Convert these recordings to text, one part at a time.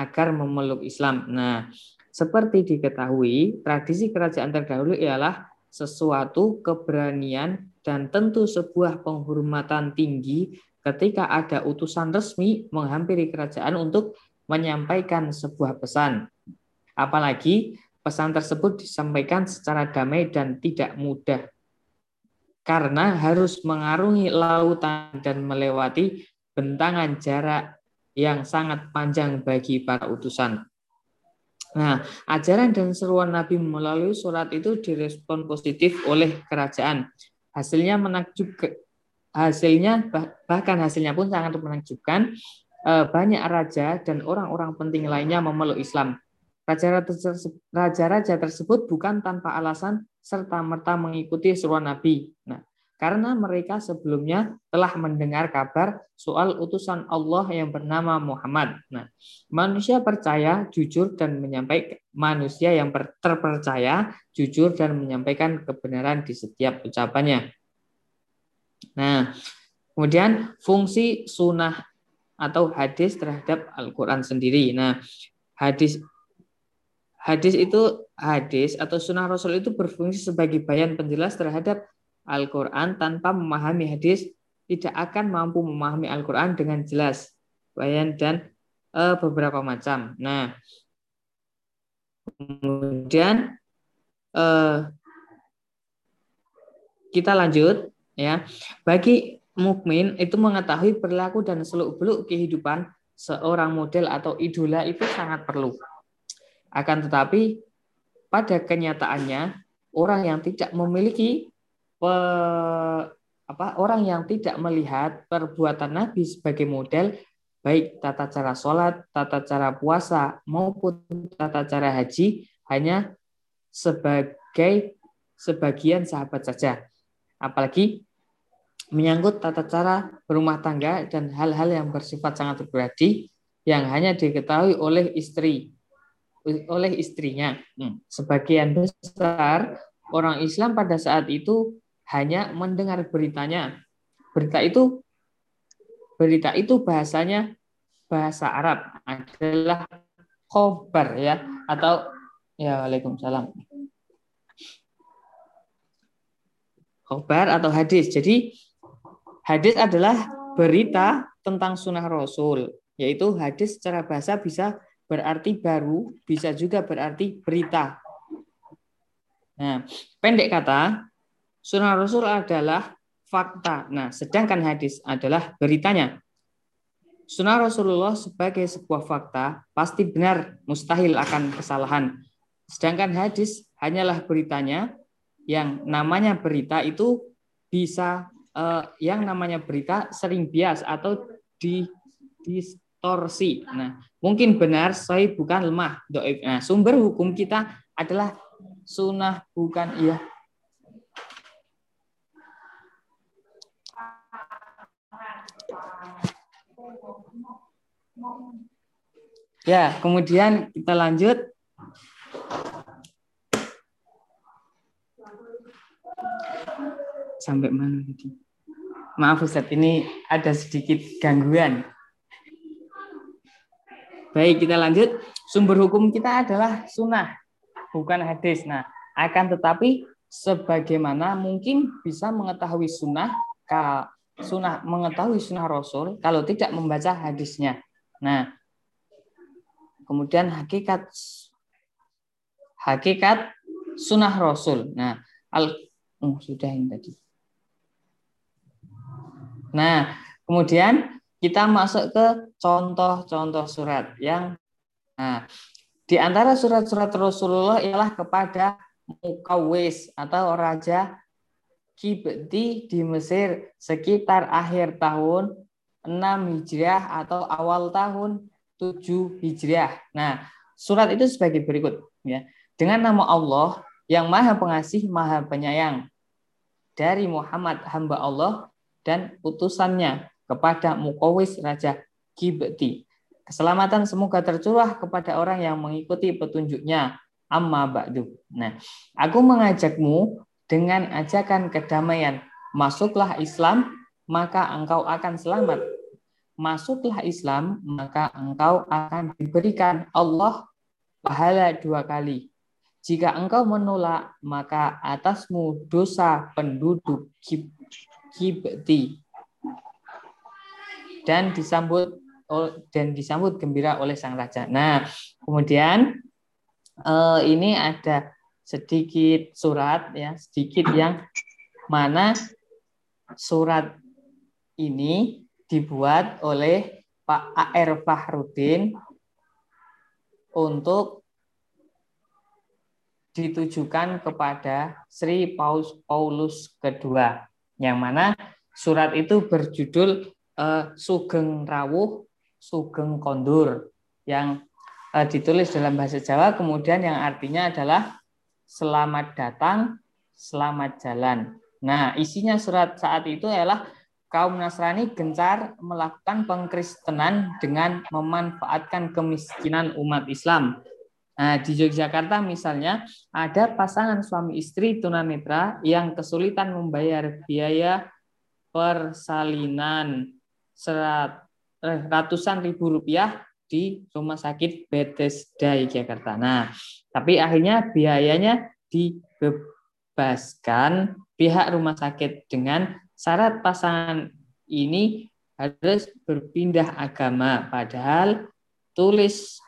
agar memeluk Islam. Nah, seperti diketahui, tradisi kerajaan terdahulu ialah sesuatu keberanian dan tentu sebuah penghormatan tinggi ketika ada utusan resmi menghampiri kerajaan untuk menyampaikan sebuah pesan. Apalagi pesan tersebut disampaikan secara damai dan tidak mudah. Karena harus mengarungi lautan dan melewati bentangan jarak yang sangat panjang bagi para utusan. Nah, ajaran dan seruan Nabi melalui surat itu direspon positif oleh kerajaan. Hasilnya menakjubkan, hasilnya bahkan hasilnya pun sangat menakjubkan. Eh, banyak raja dan orang-orang penting lainnya memeluk Islam. Raja-raja tersebut bukan tanpa alasan serta merta mengikuti seruan Nabi. Nah, karena mereka sebelumnya telah mendengar kabar soal utusan Allah yang bernama Muhammad. Nah, manusia percaya, jujur dan menyampaikan manusia yang terpercaya, jujur dan menyampaikan kebenaran di setiap ucapannya. Nah, kemudian fungsi sunnah atau hadis terhadap Al-Quran sendiri. Nah, hadis hadis itu hadis atau sunnah Rasul itu berfungsi sebagai bayan penjelas terhadap Al-Quran tanpa memahami hadis tidak akan mampu memahami Al-Quran dengan jelas, bayan dan uh, beberapa macam. Nah, kemudian uh, kita lanjut ya. Bagi mukmin itu mengetahui perilaku dan seluk-beluk kehidupan seorang model atau idola itu sangat perlu. Akan tetapi pada kenyataannya orang yang tidak memiliki pe, apa orang yang tidak melihat perbuatan Nabi sebagai model baik tata cara sholat, tata cara puasa maupun tata cara haji hanya sebagai sebagian sahabat saja. Apalagi menyangkut tata cara berumah tangga dan hal-hal yang bersifat sangat pribadi yang hanya diketahui oleh istri oleh istrinya. Hmm. Sebagian besar orang Islam pada saat itu hanya mendengar beritanya. Berita itu berita itu bahasanya bahasa Arab adalah khobar ya atau ya Waalaikumsalam. Khobar atau hadis. Jadi hadis adalah berita tentang sunnah Rasul, yaitu hadis secara bahasa bisa berarti baru, bisa juga berarti berita. Nah, pendek kata, Sunnah Rasul adalah fakta. Nah, sedangkan hadis adalah beritanya. Sunnah Rasulullah sebagai sebuah fakta pasti benar, mustahil akan kesalahan. Sedangkan hadis hanyalah beritanya yang namanya berita itu bisa eh, yang namanya berita sering bias atau di distorsi. Nah, mungkin benar, saya bukan lemah. Nah, sumber hukum kita adalah sunnah bukan iya Ya, kemudian kita lanjut. Sampai mana tadi? Maaf Ustaz, ini ada sedikit gangguan. Baik, kita lanjut. Sumber hukum kita adalah sunnah, bukan hadis. Nah, akan tetapi sebagaimana mungkin bisa mengetahui sunnah sunnah mengetahui sunnah Rasul kalau tidak membaca hadisnya. Nah, kemudian hakikat hakikat sunnah Rasul. Nah, al oh, sudah ini tadi. Nah, kemudian kita masuk ke contoh-contoh surat yang nah, di antara surat-surat Rasulullah ialah kepada Mukawis atau raja Kibti di Mesir sekitar akhir tahun 6 Hijriah atau awal tahun 7 Hijriah. Nah, surat itu sebagai berikut ya. Dengan nama Allah yang Maha Pengasih, Maha Penyayang dari Muhammad hamba Allah dan utusannya kepada Mukawis Raja Kibti. Keselamatan semoga tercurah kepada orang yang mengikuti petunjuknya. Amma ba'du. Nah, aku mengajakmu dengan ajakan kedamaian, masuklah Islam, maka engkau akan selamat. masuklah Islam, maka engkau akan diberikan Allah pahala dua kali. Jika engkau menolak, maka atasmu dosa penduduk Kibti dan disambut dan disambut gembira oleh sang raja. Nah, kemudian eh, ini ada sedikit surat ya, sedikit yang mana surat ini dibuat oleh Pak A.R. Fahrudin untuk ditujukan kepada Sri Paulus kedua yang mana surat itu berjudul uh, Sugeng Rawuh Sugeng Kondur yang uh, ditulis dalam bahasa Jawa kemudian yang artinya adalah selamat datang selamat jalan nah isinya surat saat itu adalah kaum Nasrani gencar melakukan pengkristenan dengan memanfaatkan kemiskinan umat Islam. Nah, di Yogyakarta misalnya ada pasangan suami istri tunanetra yang kesulitan membayar biaya persalinan serat, eh, ratusan ribu rupiah di rumah sakit Bethesda Yogyakarta. Nah, tapi akhirnya biayanya dibebaskan pihak rumah sakit dengan syarat pasangan ini harus berpindah agama padahal tulis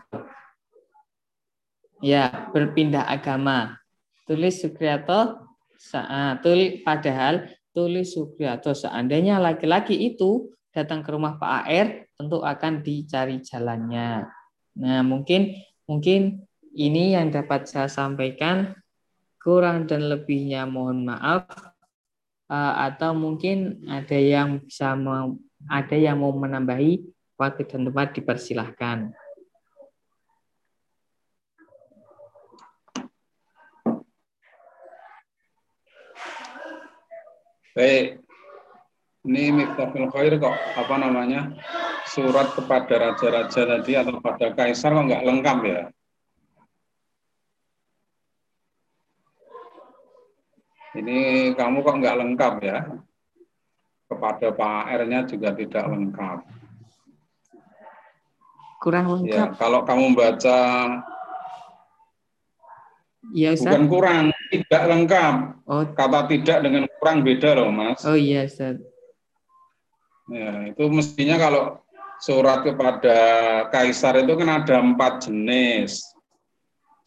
ya berpindah agama. Tulis Sukriyato saat tulis padahal tulis Sukriyato seandainya laki-laki itu datang ke rumah Pak AR tentu akan dicari jalannya. Nah mungkin mungkin ini yang dapat saya sampaikan. Kurang dan lebihnya mohon maaf atau mungkin ada yang bisa ada yang mau menambahi waktu dan tempat dipersilahkan. Baik, ini Miftahul Khair kok apa namanya surat kepada raja-raja tadi atau pada kaisar kok nggak lengkap ya? Ini kamu kok nggak lengkap ya. Kepada Pak R-nya juga tidak lengkap. Kurang ya, lengkap. Ya, kalau kamu baca Ya, Ustaz. Bukan kurang, tidak lengkap. Oh. Kata tidak dengan kurang beda loh, Mas. Oh iya, Ustaz. Ya, itu mestinya kalau surat kepada kaisar itu kan ada empat jenis.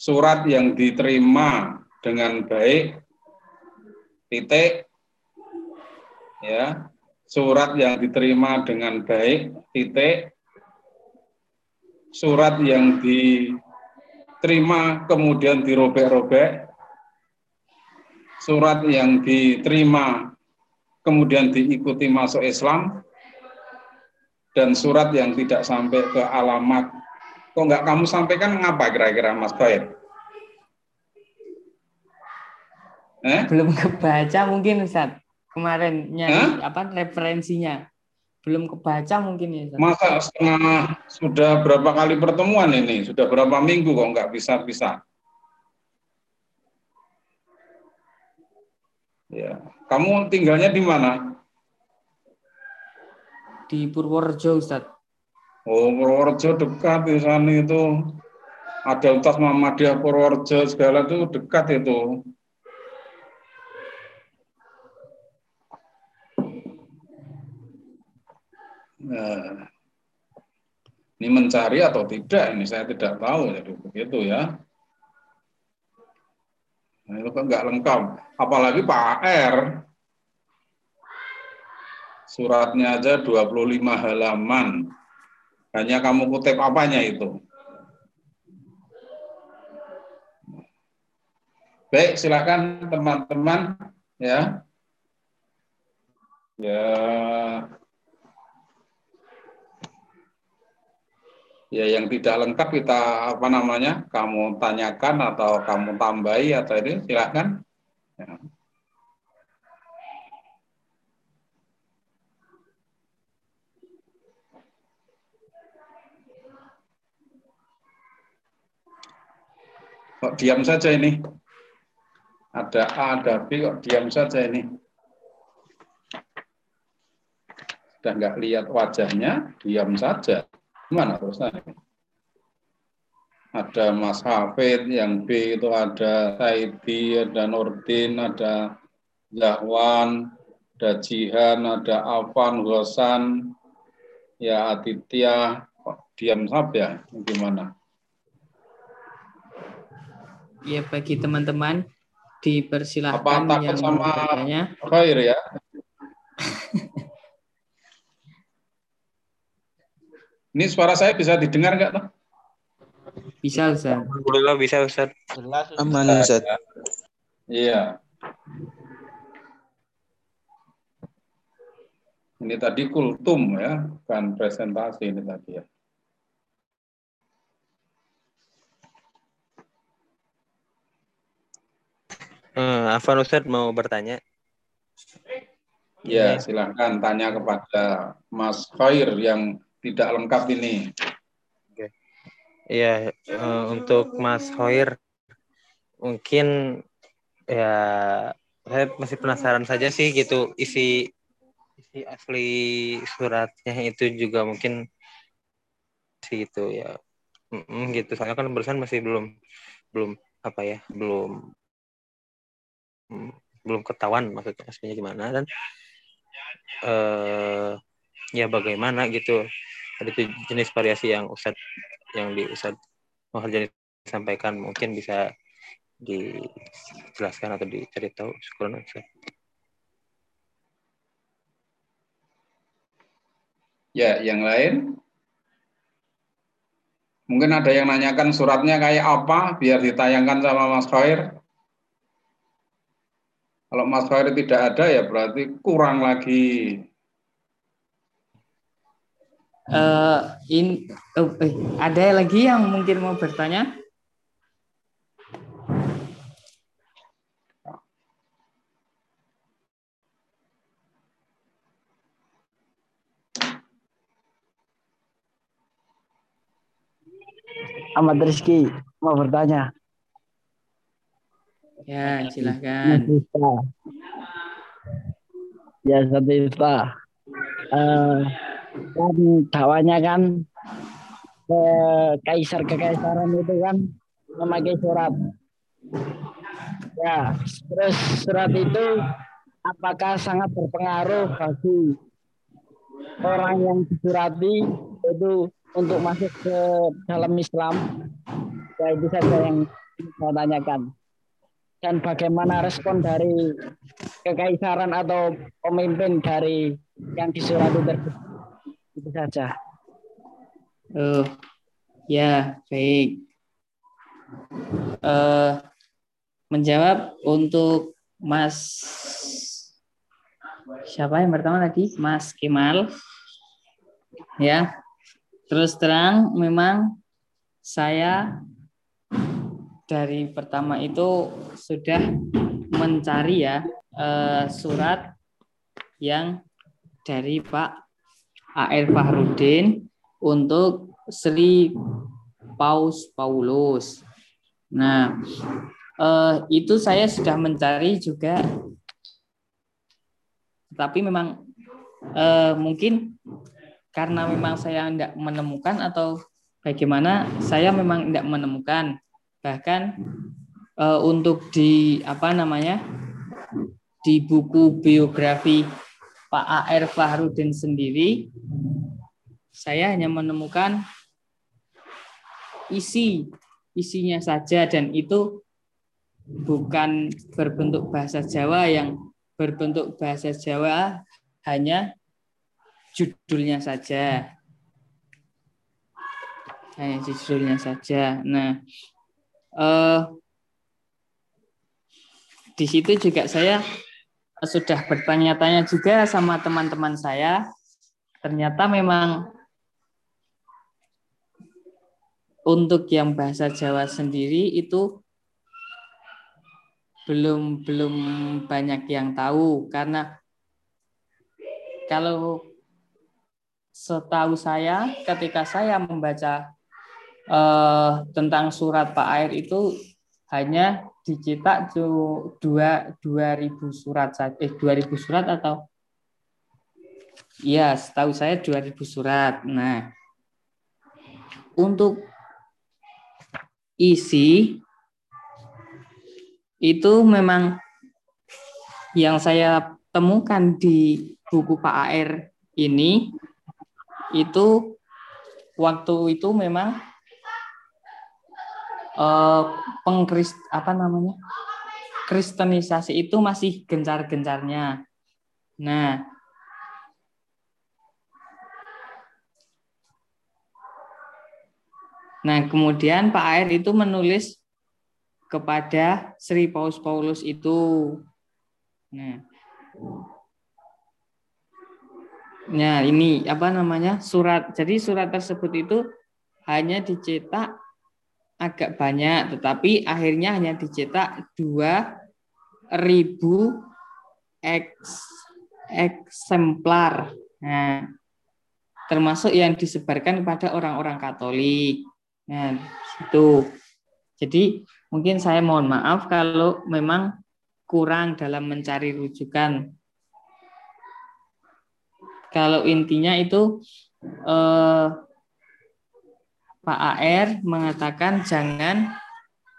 Surat yang diterima dengan baik titik ya surat yang diterima dengan baik titik surat yang diterima kemudian dirobek-robek surat yang diterima kemudian diikuti masuk Islam dan surat yang tidak sampai ke alamat kok nggak kamu sampaikan ngapa kira-kira Mas Baik? Eh? Belum kebaca mungkin Ustaz. Kemarin nyari eh? apa referensinya. Belum kebaca mungkin ya Ustaz. Masa setengah sudah berapa kali pertemuan ini? Sudah berapa minggu kok nggak bisa-bisa? Ya, kamu tinggalnya di mana? Di Purworejo, Ustaz. Oh, Purworejo dekat di sana itu. Ada utas Muhammadiyah Purworejo segala itu dekat itu. Nah, ini mencari atau tidak ini saya tidak tahu jadi begitu ya. Nah, itu nggak lengkap. Apalagi Pak R suratnya aja 25 halaman. Hanya kamu kutip apanya itu? Baik, silakan teman-teman ya. Ya, ya yang tidak lengkap kita apa namanya kamu tanyakan atau kamu tambahi atau ini silahkan ya. kok diam saja ini ada A ada B kok diam saja ini sudah nggak lihat wajahnya, diam saja. Gimana terusannya? Ada Mas Hafid, yang B itu ada Saidi, ada Nurdin, ada Zahwan, ada Jihan, ada Afan, Hosan, ya Aditya, diam saja, gimana? Ya bagi teman-teman dipersilahkan Apa takut yang sama. Khair ya? Ini suara saya bisa didengar nggak tuh? Bisa Ustaz. Alhamdulillah bisa Ustaz. Aman Ustaz. Iya. Ini tadi kultum ya, bukan presentasi ini tadi ya. Hmm, Afan Ustaz mau bertanya. Ya, silahkan tanya kepada Mas Khair yang tidak lengkap ini. Iya, eh, untuk Mas Hoir mungkin ya saya masih penasaran saja sih gitu isi isi asli suratnya itu juga mungkin sih gitu ya. Gitu. Soalnya kan barusan masih belum belum apa ya belum belum ketahuan maksudnya aslinya gimana dan eh ya bagaimana gitu ada jenis variasi yang Ustad yang di Ustad Muharjani sampaikan mungkin bisa dijelaskan atau dicari tahu syukuran Ustad. Ya, yang lain? Mungkin ada yang nanyakan suratnya kayak apa biar ditayangkan sama Mas Khair. Kalau Mas Khair tidak ada ya berarti kurang lagi. Eh, in, oh, eh, ada lagi yang mungkin mau bertanya? Ahmad Rizky mau bertanya. Ya, silahkan. Ya, satu Ifta. Eh, kan dakwanya kan ke kaisar kekaisaran itu kan memakai surat. Ya, terus surat itu apakah sangat berpengaruh bagi orang yang disurati itu untuk masuk ke dalam Islam? Ya itu saja yang saya tanyakan. Dan bagaimana respon dari kekaisaran atau pemimpin dari yang disurati tersebut? Itu saja. Oh, ya, baik. Eh, menjawab untuk Mas siapa yang pertama tadi? Mas Kemal. Ya. Terus terang memang saya dari pertama itu sudah mencari ya eh, surat yang dari Pak A.R. Fahrudin untuk Sri Paus Paulus. Nah, eh, itu saya sudah mencari juga, tapi memang eh, mungkin karena memang saya tidak menemukan atau bagaimana, saya memang tidak menemukan. Bahkan eh, untuk di apa namanya di buku biografi Pak A.R. Fahrudin sendiri, saya hanya menemukan isi isinya saja dan itu bukan berbentuk bahasa Jawa yang berbentuk bahasa Jawa hanya judulnya saja hanya judulnya saja nah eh, di situ juga saya sudah bertanya-tanya juga sama teman-teman saya. Ternyata memang untuk yang bahasa Jawa sendiri itu belum belum banyak yang tahu. Karena kalau setahu saya ketika saya membaca eh, tentang surat Pak Air itu hanya dicetak dua dua ribu surat eh dua ribu surat atau Iya, setahu saya 2000 surat. Nah, untuk isi itu memang yang saya temukan di buku Pak AR ini itu waktu itu memang eh, pengkrist apa namanya kristenisasi itu masih gencar-gencarnya. Nah, Nah, kemudian Pak Air itu menulis kepada Sri Paus Paulus itu. Nah, nah ini apa namanya surat. Jadi surat tersebut itu hanya dicetak agak banyak, tetapi akhirnya hanya dicetak 2000 eks, eksemplar. Nah, termasuk yang disebarkan kepada orang-orang Katolik. Nah, itu. Jadi mungkin saya mohon maaf kalau memang kurang dalam mencari rujukan. Kalau intinya itu eh, Pak AR mengatakan jangan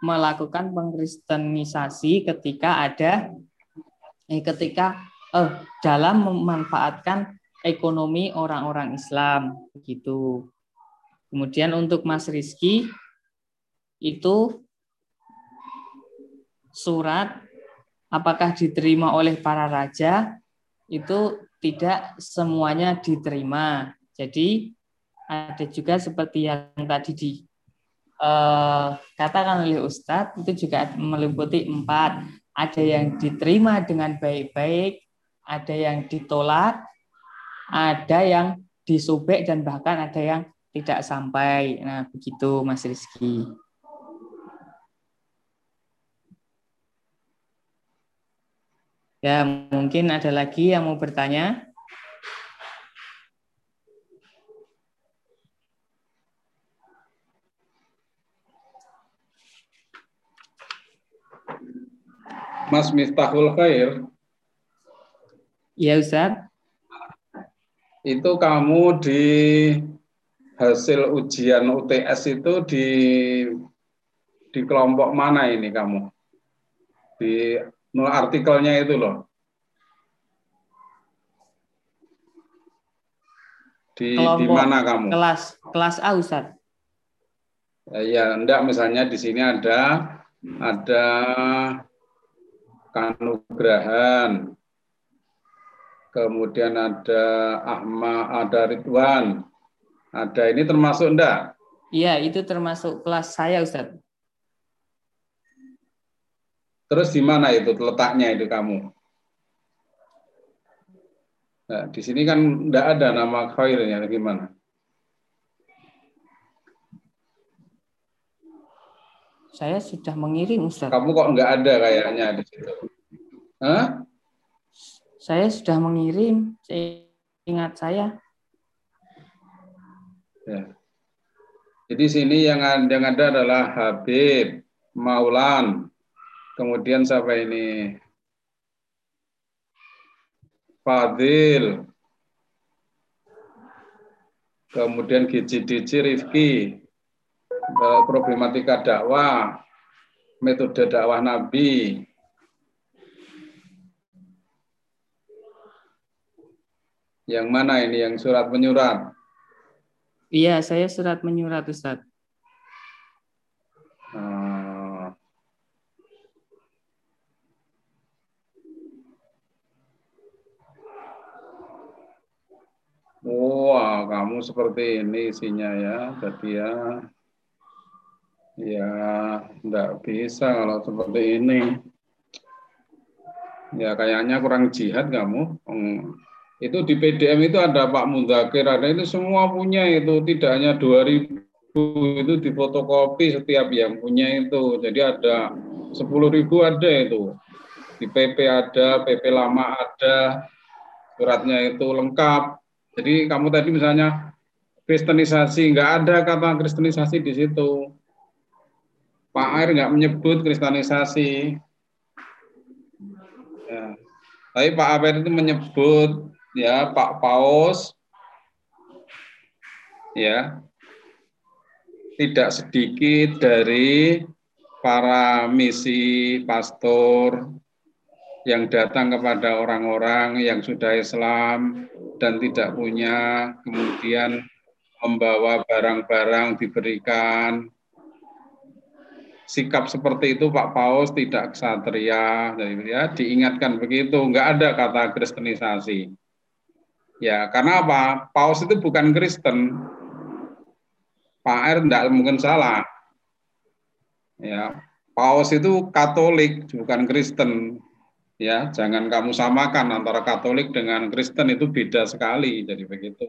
melakukan pengkristenisasi ketika ada eh, ketika eh, dalam memanfaatkan ekonomi orang-orang Islam begitu. Kemudian untuk Mas Rizky itu surat apakah diterima oleh para raja itu tidak semuanya diterima. Jadi ada juga seperti yang tadi di uh, katakan oleh Ustadz itu juga meliputi empat. Ada yang diterima dengan baik-baik, ada yang ditolak, ada yang disobek dan bahkan ada yang tidak sampai. Nah, begitu Mas Rizky. Ya, mungkin ada lagi yang mau bertanya. Mas Miftahul Khair. Iya, Ustaz. Itu kamu di hasil ujian UTS itu di di kelompok mana ini kamu? Di artikelnya itu loh. Di kelompok di mana kamu? Kelas kelas A Ustaz. Ya, ya enggak misalnya di sini ada ada Kanugrahan, kemudian ada Ahmad, ada Ridwan, ada ini termasuk enggak? Iya, itu termasuk kelas saya, Ustaz. Terus di mana itu letaknya itu kamu? Nah, di sini kan enggak ada nama khairnya gimana? Saya sudah mengirim, Ustaz. Kamu kok enggak ada kayaknya di situ? Hah? Saya sudah mengirim, ingat saya. Ya. Jadi sini yang ada, yang ada adalah Habib, Maulan, kemudian siapa ini? Fadil, kemudian GCDC Rifki, problematika dakwah, metode dakwah Nabi, yang mana ini yang surat menyurat? Iya, saya surat menyurat Ustaz. Uh, Wah, kamu seperti ini isinya ya, jadi ya, ya, enggak bisa kalau seperti ini. Ya, kayaknya kurang jihad kamu. Itu di PDM itu ada Pak Mundakir, ada itu semua punya itu, tidak hanya 2000 itu difotokopi setiap yang punya itu. Jadi ada 10.000 ada itu. Di PP ada, PP lama ada, suratnya itu lengkap. Jadi kamu tadi misalnya kristenisasi, nggak ada kata kristenisasi di situ. Pak Air nggak menyebut kristenisasi. Ya. Tapi Pak Air itu menyebut ya Pak Paus ya tidak sedikit dari para misi pastor yang datang kepada orang-orang yang sudah Islam dan tidak punya, kemudian membawa barang-barang diberikan. Sikap seperti itu Pak Paus tidak ksatria, ya diingatkan begitu, enggak ada kata kristenisasi. Ya, karena apa? Paus itu bukan Kristen. Pak R tidak mungkin salah. Ya, Paus itu Katolik, bukan Kristen ya jangan kamu samakan antara Katolik dengan Kristen itu beda sekali jadi begitu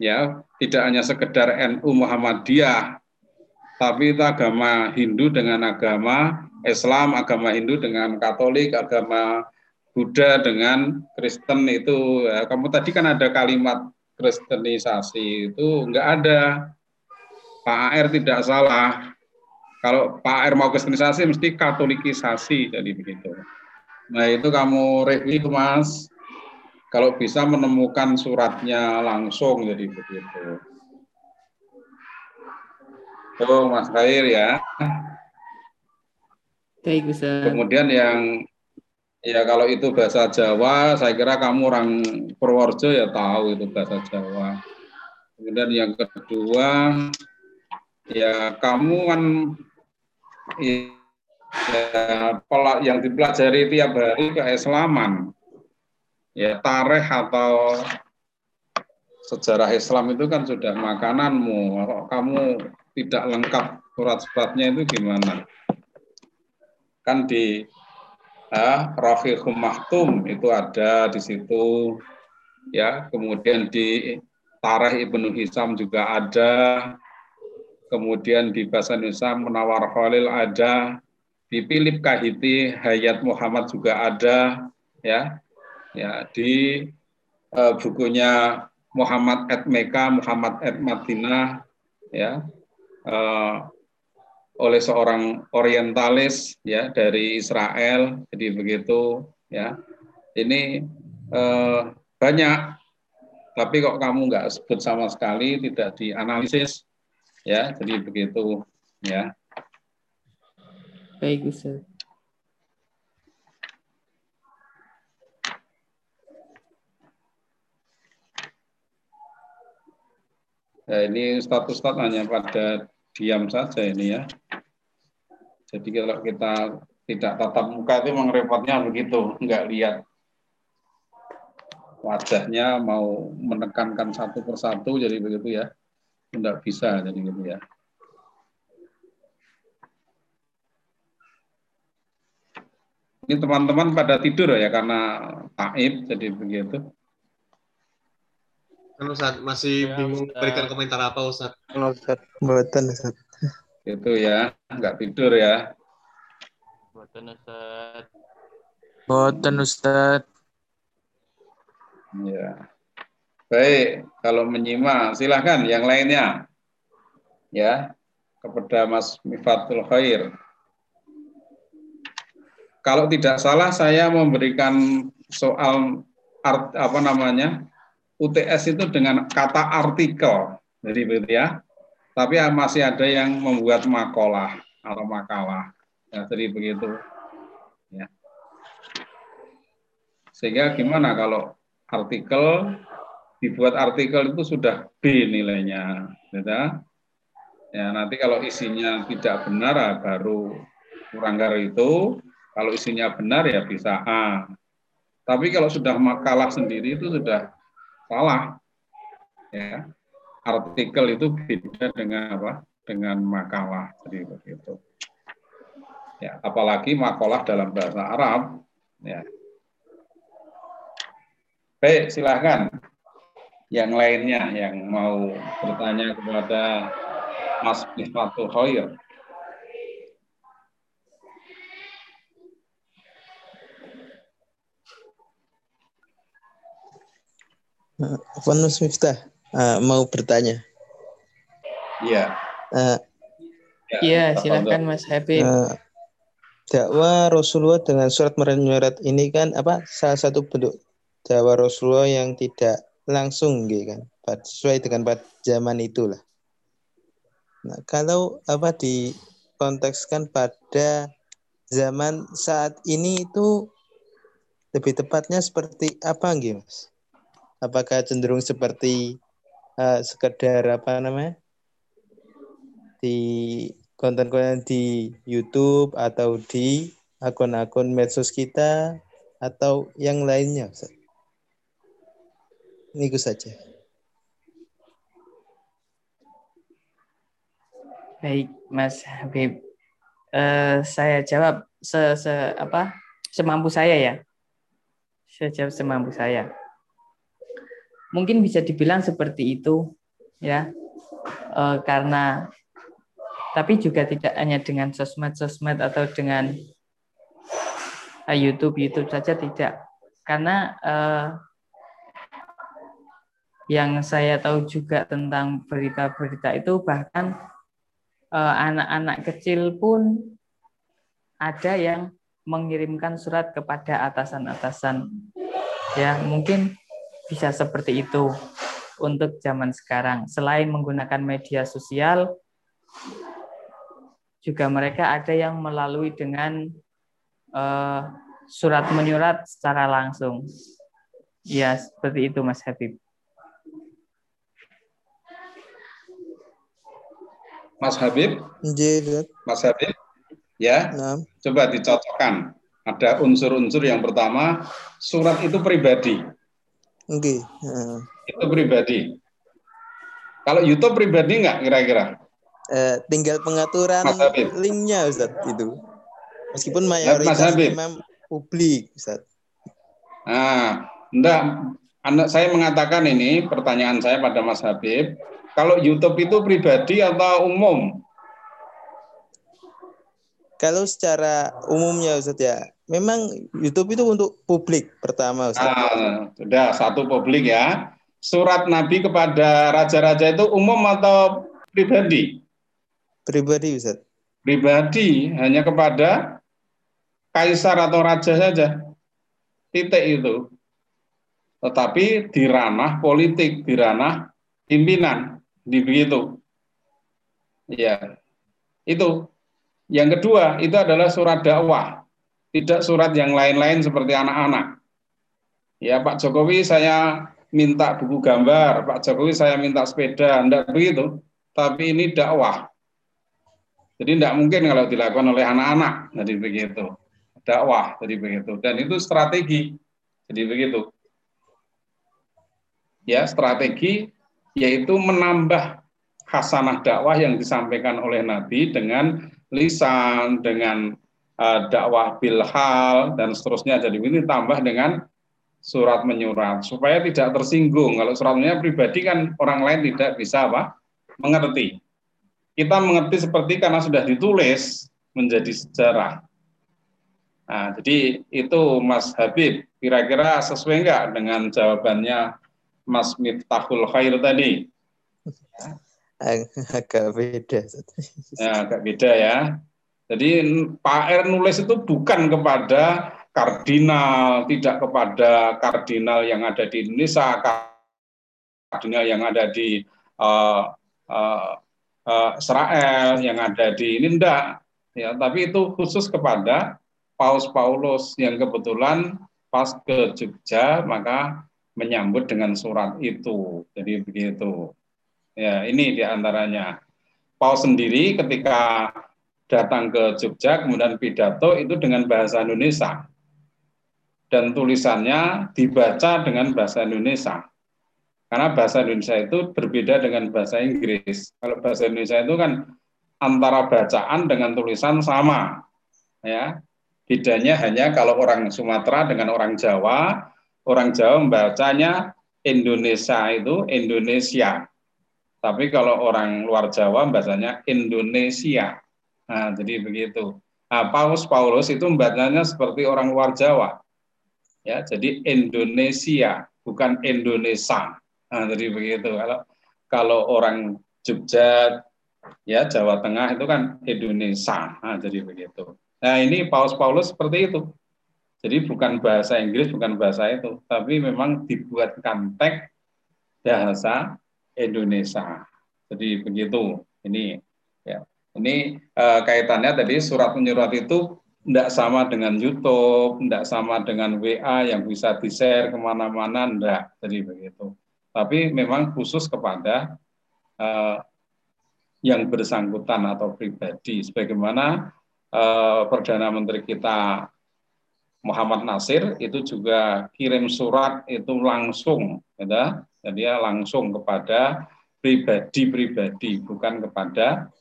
ya tidak hanya sekedar NU Muhammadiyah tapi itu agama Hindu dengan agama Islam agama Hindu dengan Katolik agama Buddha dengan Kristen itu ya, kamu tadi kan ada kalimat Kristenisasi itu enggak ada. Pak AR tidak salah. Kalau Pak AR mau kristenisasi mesti katolikisasi jadi begitu. Nah itu kamu review mas, kalau bisa menemukan suratnya langsung jadi begitu. Tuh Mas Khair ya. Baik bisa. Kemudian yang ya kalau itu bahasa Jawa, saya kira kamu orang Purworejo ya tahu itu bahasa Jawa. Kemudian yang kedua, ya kamu kan ya, ya, pola yang dipelajari tiap hari keislaman ya tareh atau sejarah Islam itu kan sudah makananmu kalau kamu tidak lengkap surat-suratnya itu gimana? Kan di ah, Rafiqum Mahtum itu ada di situ ya. Kemudian di Tareh Ibnu Hisam juga ada. Kemudian di bahasa Indonesia Menawar Khalil ada. Di Philip Kahiti Hayat Muhammad juga ada ya. Ya di uh, bukunya Muhammad at Meka Muhammad at Madinah ya uh, oleh seorang orientalis ya dari Israel jadi begitu ya ini uh, banyak tapi kok kamu nggak sebut sama sekali tidak dianalisis ya jadi begitu ya Baik, Ustaz. Ya, ini status Ustaz hanya pada diam saja ini ya. Jadi kalau kita tidak tatap muka itu memang repotnya begitu, enggak lihat wajahnya mau menekankan satu persatu jadi begitu ya. Enggak bisa jadi gitu ya. Ini teman-teman pada tidur ya karena taib jadi begitu. Kan Ustaz masih ya, bingung Ustaz. berikan komentar apa Ustaz? Ustaz, buatan Ustaz. Itu ya, nggak tidur ya. Buatan Ustaz. Buatan Ustaz. Ya. Baik, kalau menyimak silahkan yang lainnya. Ya, kepada Mas Mifatul Khair. Kalau tidak salah saya memberikan soal art, apa namanya UTS itu dengan kata artikel, jadi begitu ya. Tapi masih ada yang membuat makalah atau makalah, ya, jadi begitu. Ya. Sehingga gimana kalau artikel dibuat artikel itu sudah B nilainya, gitu. Ya nanti kalau isinya tidak benar baru kurang dari itu kalau isinya benar ya bisa A. Tapi kalau sudah makalah sendiri itu sudah salah. Ya. Artikel itu beda dengan apa? Dengan makalah. Jadi begitu. Ya, apalagi makalah dalam bahasa Arab. Ya. Baik, silahkan. Yang lainnya yang mau bertanya kepada Mas Misfatul Khoir. Vanus Miftah uh, mau bertanya. Iya. Uh, iya, silakan Mas Habib. Uh, dakwah Rasulullah dengan surat menyurat ini kan apa salah satu bentuk Jawa Rasulullah yang tidak langsung gitu kan sesuai dengan pada zaman itulah. Nah, kalau apa dikontekskan pada zaman saat ini itu lebih tepatnya seperti apa gitu, Mas? Apakah cenderung seperti eh, sekedar apa namanya? di konten-konten di YouTube atau di akun-akun medsos kita atau yang lainnya? Ini itu saja. Baik, Mas Habib. Eh, saya jawab se, se- apa semampu saya ya. Saya jawab semampu saya. Mungkin bisa dibilang seperti itu, ya, Eh, karena tapi juga tidak hanya dengan sosmed-sosmed atau dengan eh, YouTube YouTube saja tidak, karena eh, yang saya tahu juga tentang berita-berita itu bahkan eh, anak-anak kecil pun ada yang mengirimkan surat kepada atasan-atasan. Ya, mungkin bisa seperti itu untuk zaman sekarang. Selain menggunakan media sosial, juga mereka ada yang melalui dengan eh, surat menyurat secara langsung. Ya, seperti itu Mas Habib. Mas Habib, Nggih, Ustaz. Mas Habib, ya, Nah, coba dicocokkan. Ada unsur-unsur yang pertama, surat itu pribadi. Nggih. Heeh. Itu pribadi. Kalau YouTube pribadi nggak kira-kira? Eh, tinggal pengaturan Mas linknya Ustaz itu. Meskipun Mas mayoritas Habib. imam publik Ustaz. Nah, enggak, Anda, saya mengatakan ini pertanyaan saya pada Mas Habib, kalau YouTube itu pribadi atau umum? Kalau secara umumnya Ustaz ya, memang YouTube itu untuk publik pertama Ustaz. Nah, sudah satu publik ya. Surat Nabi kepada raja-raja itu umum atau pribadi? Pribadi Ustaz. Pribadi hanya kepada kaisar atau raja saja. Titik itu. Tetapi di ranah politik, di ranah pimpinan, di begitu. Ya, itu. Yang kedua, itu adalah surat dakwah. Tidak surat yang lain-lain seperti anak-anak. Ya, Pak Jokowi saya minta buku gambar, Pak Jokowi saya minta sepeda, enggak begitu. Tapi ini dakwah. Jadi tidak mungkin kalau dilakukan oleh anak-anak, jadi begitu. Dakwah, jadi begitu. Dan itu strategi, jadi begitu. Ya, strategi yaitu menambah hasanah dakwah yang disampaikan oleh Nabi dengan lisan, dengan eh, dakwah bilhal dan seterusnya. Jadi ini tambah dengan surat menyurat supaya tidak tersinggung. Kalau suratnya pribadi kan orang lain tidak bisa apa mengerti. Kita mengerti seperti karena sudah ditulis menjadi sejarah. Nah, jadi itu Mas Habib, kira-kira sesuai enggak dengan jawabannya Mas Miftahul Khair tadi? Ag- Agak beda. Ya, agak beda ya. Jadi Pak R nulis itu bukan kepada kardinal, tidak kepada kardinal yang ada di Indonesia, kardinal yang ada di eh, eh, eh, Israel, yang ada di enggak. Ya, tapi itu khusus kepada Paus Paulus yang kebetulan pas ke Jogja maka menyambut dengan surat itu. Jadi begitu. Ya, ini di antaranya. Paus sendiri ketika datang ke Jogja kemudian pidato itu dengan bahasa Indonesia. Dan tulisannya dibaca dengan bahasa Indonesia. Karena bahasa Indonesia itu berbeda dengan bahasa Inggris. Kalau bahasa Indonesia itu kan antara bacaan dengan tulisan sama ya. Bedanya hanya kalau orang Sumatera dengan orang Jawa orang Jawa membacanya Indonesia itu Indonesia. Tapi kalau orang luar Jawa bahasanya Indonesia. Nah, jadi begitu. Nah, Paus Paulus itu membacanya seperti orang luar Jawa. Ya, jadi Indonesia, bukan Indonesia. Nah, jadi begitu. Kalau kalau orang Jogja, ya Jawa Tengah itu kan Indonesia. Nah, jadi begitu. Nah, ini Paus Paulus seperti itu. Jadi bukan bahasa Inggris, bukan bahasa itu, tapi memang dibuatkan teks bahasa Indonesia. Jadi begitu. Ini. Ini eh, kaitannya tadi surat menyurat itu tidak sama dengan YouTube, tidak sama dengan WA yang bisa di-share ke mana-mana, tidak. Jadi begitu. Tapi memang khusus kepada eh, yang bersangkutan atau pribadi. Sebagaimana eh, Perdana Menteri kita Muhammad Nasir itu juga kirim surat itu langsung, ya, jadi ya langsung kepada pribadi-pribadi, bukan kepada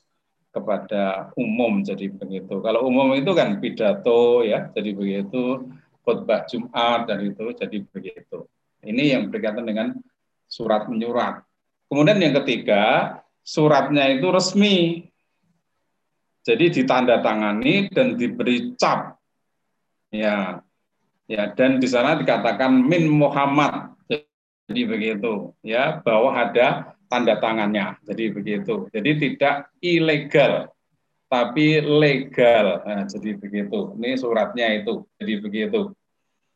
kepada umum jadi begitu. Kalau umum itu kan pidato ya, jadi begitu khutbah Jumat dan itu jadi begitu. Ini yang berkaitan dengan surat menyurat. Kemudian yang ketiga, suratnya itu resmi. Jadi ditandatangani dan diberi cap Ya, ya dan di sana dikatakan min Muhammad. Jadi begitu, ya bahwa ada tanda tangannya. Jadi begitu. Jadi tidak ilegal, tapi legal. Nah, jadi begitu. Ini suratnya itu. Jadi begitu.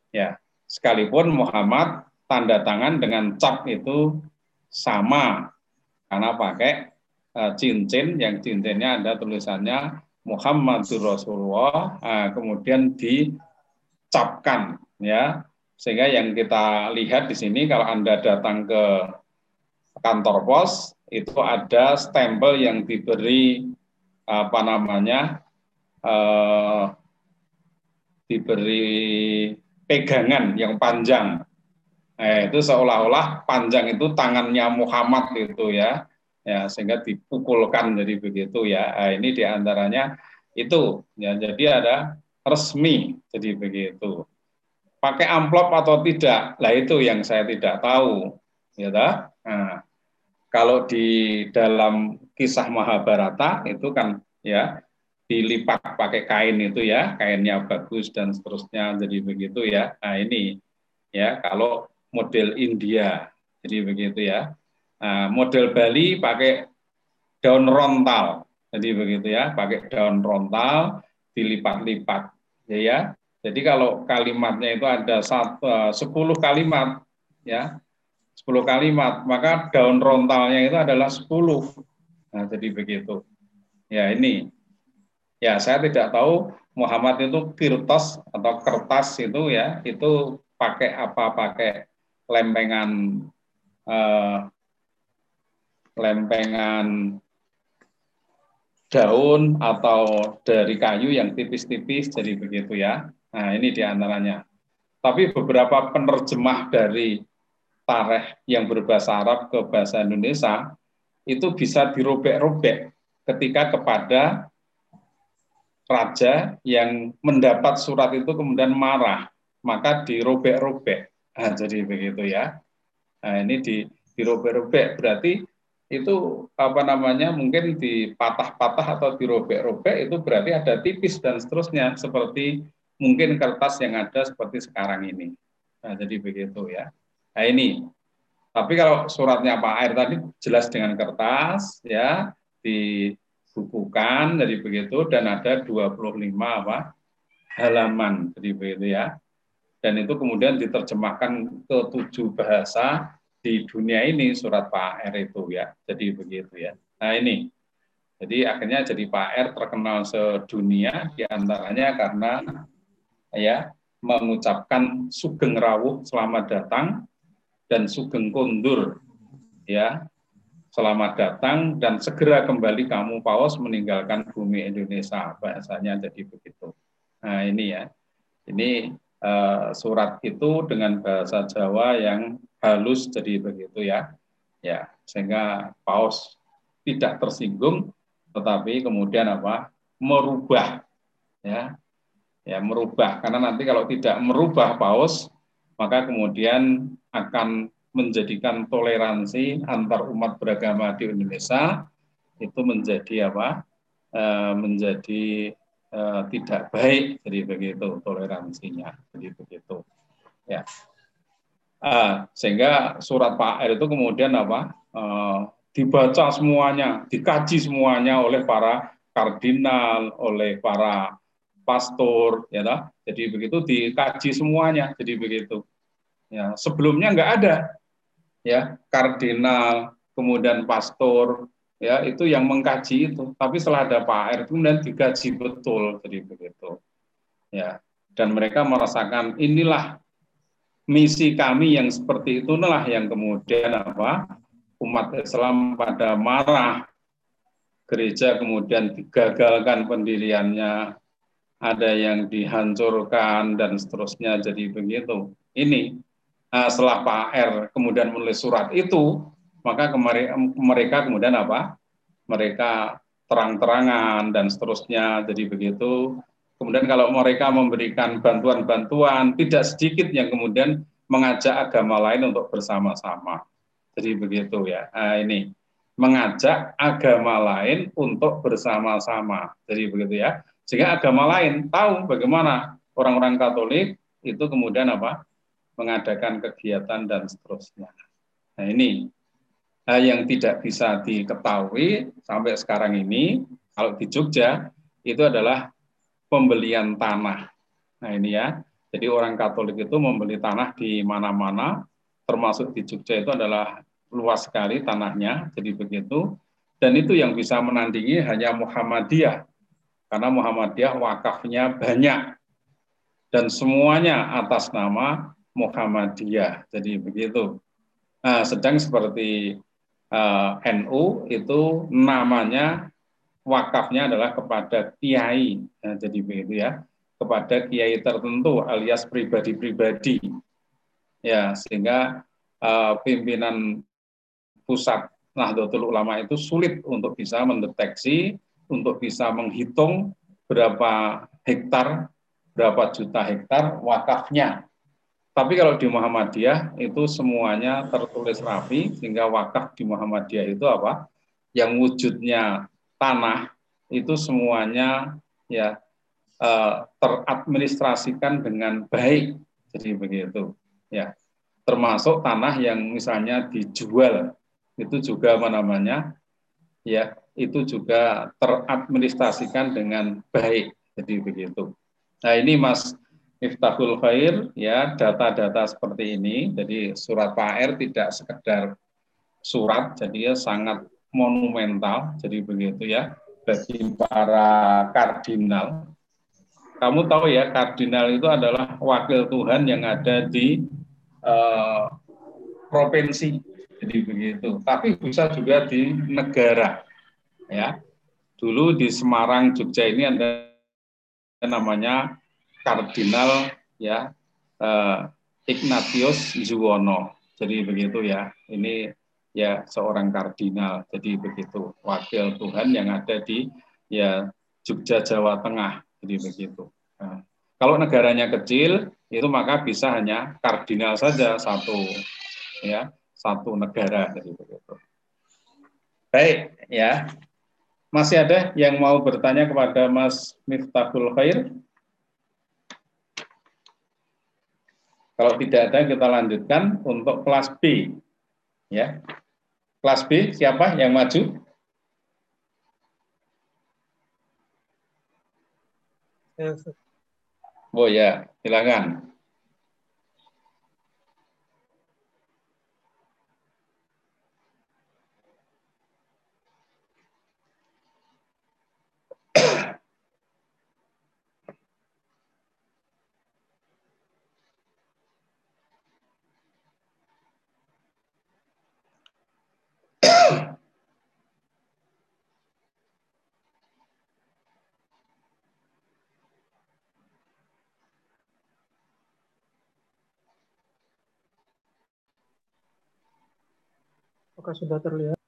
Ya, sekalipun Muhammad tanda tangan dengan cap itu sama karena pakai uh, cincin yang cincinnya ada tulisannya Muhammadur Rasulullah, uh, kemudian di capkan ya sehingga yang kita lihat di sini kalau anda datang ke kantor pos itu ada stempel yang diberi apa namanya eh, diberi pegangan yang panjang eh, itu seolah-olah panjang itu tangannya Muhammad itu ya ya sehingga dipukulkan jadi begitu ya nah, ini di antaranya itu ya jadi ada resmi. Jadi begitu. Pakai amplop atau tidak, lah itu yang saya tidak tahu. Ya Nah, kalau di dalam kisah Mahabharata itu kan ya dilipat pakai kain itu ya, kainnya bagus dan seterusnya jadi begitu ya. Nah, ini ya kalau model India. Jadi begitu ya. Nah, model Bali pakai daun rontal. Jadi begitu ya, pakai daun rontal dilipat-lipat ya. Jadi kalau kalimatnya itu ada satu, eh, sepuluh kalimat, ya, sepuluh kalimat, maka daun rontalnya itu adalah sepuluh. Nah, jadi begitu. Ya ini, ya saya tidak tahu Muhammad itu kirtas atau kertas itu ya, itu pakai apa? Pakai lempengan eh, lempengan daun atau dari kayu yang tipis-tipis jadi begitu ya. Nah, ini di antaranya. Tapi beberapa penerjemah dari tareh yang berbahasa Arab ke bahasa Indonesia itu bisa dirobek-robek ketika kepada raja yang mendapat surat itu kemudian marah, maka dirobek-robek. Nah, jadi begitu ya. Nah, ini di dirobek-robek berarti itu apa namanya mungkin dipatah-patah atau dirobek-robek itu berarti ada tipis dan seterusnya seperti mungkin kertas yang ada seperti sekarang ini. Nah, jadi begitu ya. Nah, ini. Tapi kalau suratnya Pak Air tadi jelas dengan kertas ya dibukukan jadi begitu dan ada 25 apa halaman jadi begitu ya. Dan itu kemudian diterjemahkan ke tujuh bahasa di dunia ini surat Pak R itu ya. Jadi begitu ya. Nah ini. Jadi akhirnya jadi Pak R terkenal sedunia di antaranya karena ya mengucapkan sugeng rawuh selamat datang dan sugeng kundur ya selamat datang dan segera kembali kamu paus meninggalkan bumi Indonesia bahasanya jadi begitu. Nah ini ya. Ini uh, surat itu dengan bahasa Jawa yang halus jadi begitu ya. Ya, sehingga paus tidak tersinggung tetapi kemudian apa? merubah ya. Ya, merubah karena nanti kalau tidak merubah paus maka kemudian akan menjadikan toleransi antar umat beragama di Indonesia itu menjadi apa? E, menjadi e, tidak baik jadi begitu toleransinya jadi begitu ya Uh, sehingga surat Pak R itu kemudian apa dibaca semuanya, dikaji semuanya oleh para kardinal, oleh para pastor, ya. Jadi begitu dikaji semuanya, jadi begitu. Ya, sebelumnya nggak ada, ya kardinal, kemudian pastor, ya itu yang mengkaji itu. Tapi setelah ada Pak R kemudian digaji betul, jadi begitu. Ya, dan mereka merasakan inilah misi kami yang seperti itulah yang kemudian apa umat Islam pada marah gereja kemudian digagalkan pendiriannya ada yang dihancurkan dan seterusnya jadi begitu. Ini uh, setelah Pak R kemudian menulis surat itu maka mereka kemudian apa? Mereka terang-terangan dan seterusnya jadi begitu. Kemudian kalau mereka memberikan bantuan-bantuan tidak sedikit yang kemudian mengajak agama lain untuk bersama-sama. Jadi begitu ya. Nah, ini mengajak agama lain untuk bersama-sama. Jadi begitu ya. Sehingga agama lain tahu bagaimana orang-orang Katolik itu kemudian apa? mengadakan kegiatan dan seterusnya. Nah, ini hal yang tidak bisa diketahui sampai sekarang ini kalau di Jogja itu adalah pembelian tanah. Nah, ini ya. Jadi orang Katolik itu membeli tanah di mana-mana termasuk di Jogja itu adalah luas sekali tanahnya, jadi begitu. Dan itu yang bisa menandingi hanya Muhammadiyah, karena Muhammadiyah wakafnya banyak dan semuanya atas nama Muhammadiyah. Jadi begitu. Nah, sedang seperti uh, eh, NU itu namanya wakafnya adalah kepada kiai. Nah, jadi begitu ya, kepada kiai tertentu alias pribadi-pribadi. Ya, sehingga uh, pimpinan pusat Nahdlatul Ulama itu sulit untuk bisa mendeteksi, untuk bisa menghitung berapa hektar, berapa juta hektar wakafnya. Tapi kalau di Muhammadiyah itu semuanya tertulis rapi sehingga wakaf di Muhammadiyah itu apa? Yang wujudnya tanah itu semuanya ya eh, teradministrasikan dengan baik. Jadi begitu. Ya. Termasuk tanah yang misalnya dijual itu juga apa namanya ya itu juga teradministrasikan dengan baik. Jadi begitu. Nah ini Mas Miftahul Khair ya data-data seperti ini. Jadi surat Pak R tidak sekedar surat jadi ya sangat monumental. Jadi begitu ya bagi para kardinal. Kamu tahu ya kardinal itu adalah wakil Tuhan yang ada di uh, provinsi. Jadi begitu. Tapi bisa juga di negara. Ya. Dulu di Semarang, Jogja ini ada namanya Kardinal ya eh, Ignatius Juwono. Jadi begitu ya. Ini ya seorang kardinal. Jadi begitu wakil Tuhan yang ada di ya Jogja Jawa Tengah. Jadi begitu. Nah, kalau negaranya kecil itu maka bisa hanya kardinal saja satu ya satu negara jadi begitu. Baik ya. Masih ada yang mau bertanya kepada Mas Miftahul Khair? Kalau tidak ada kita lanjutkan untuk kelas B. Ya. Kelas B siapa yang maju? Oh ya, silakan. Apakah sudah terlihat?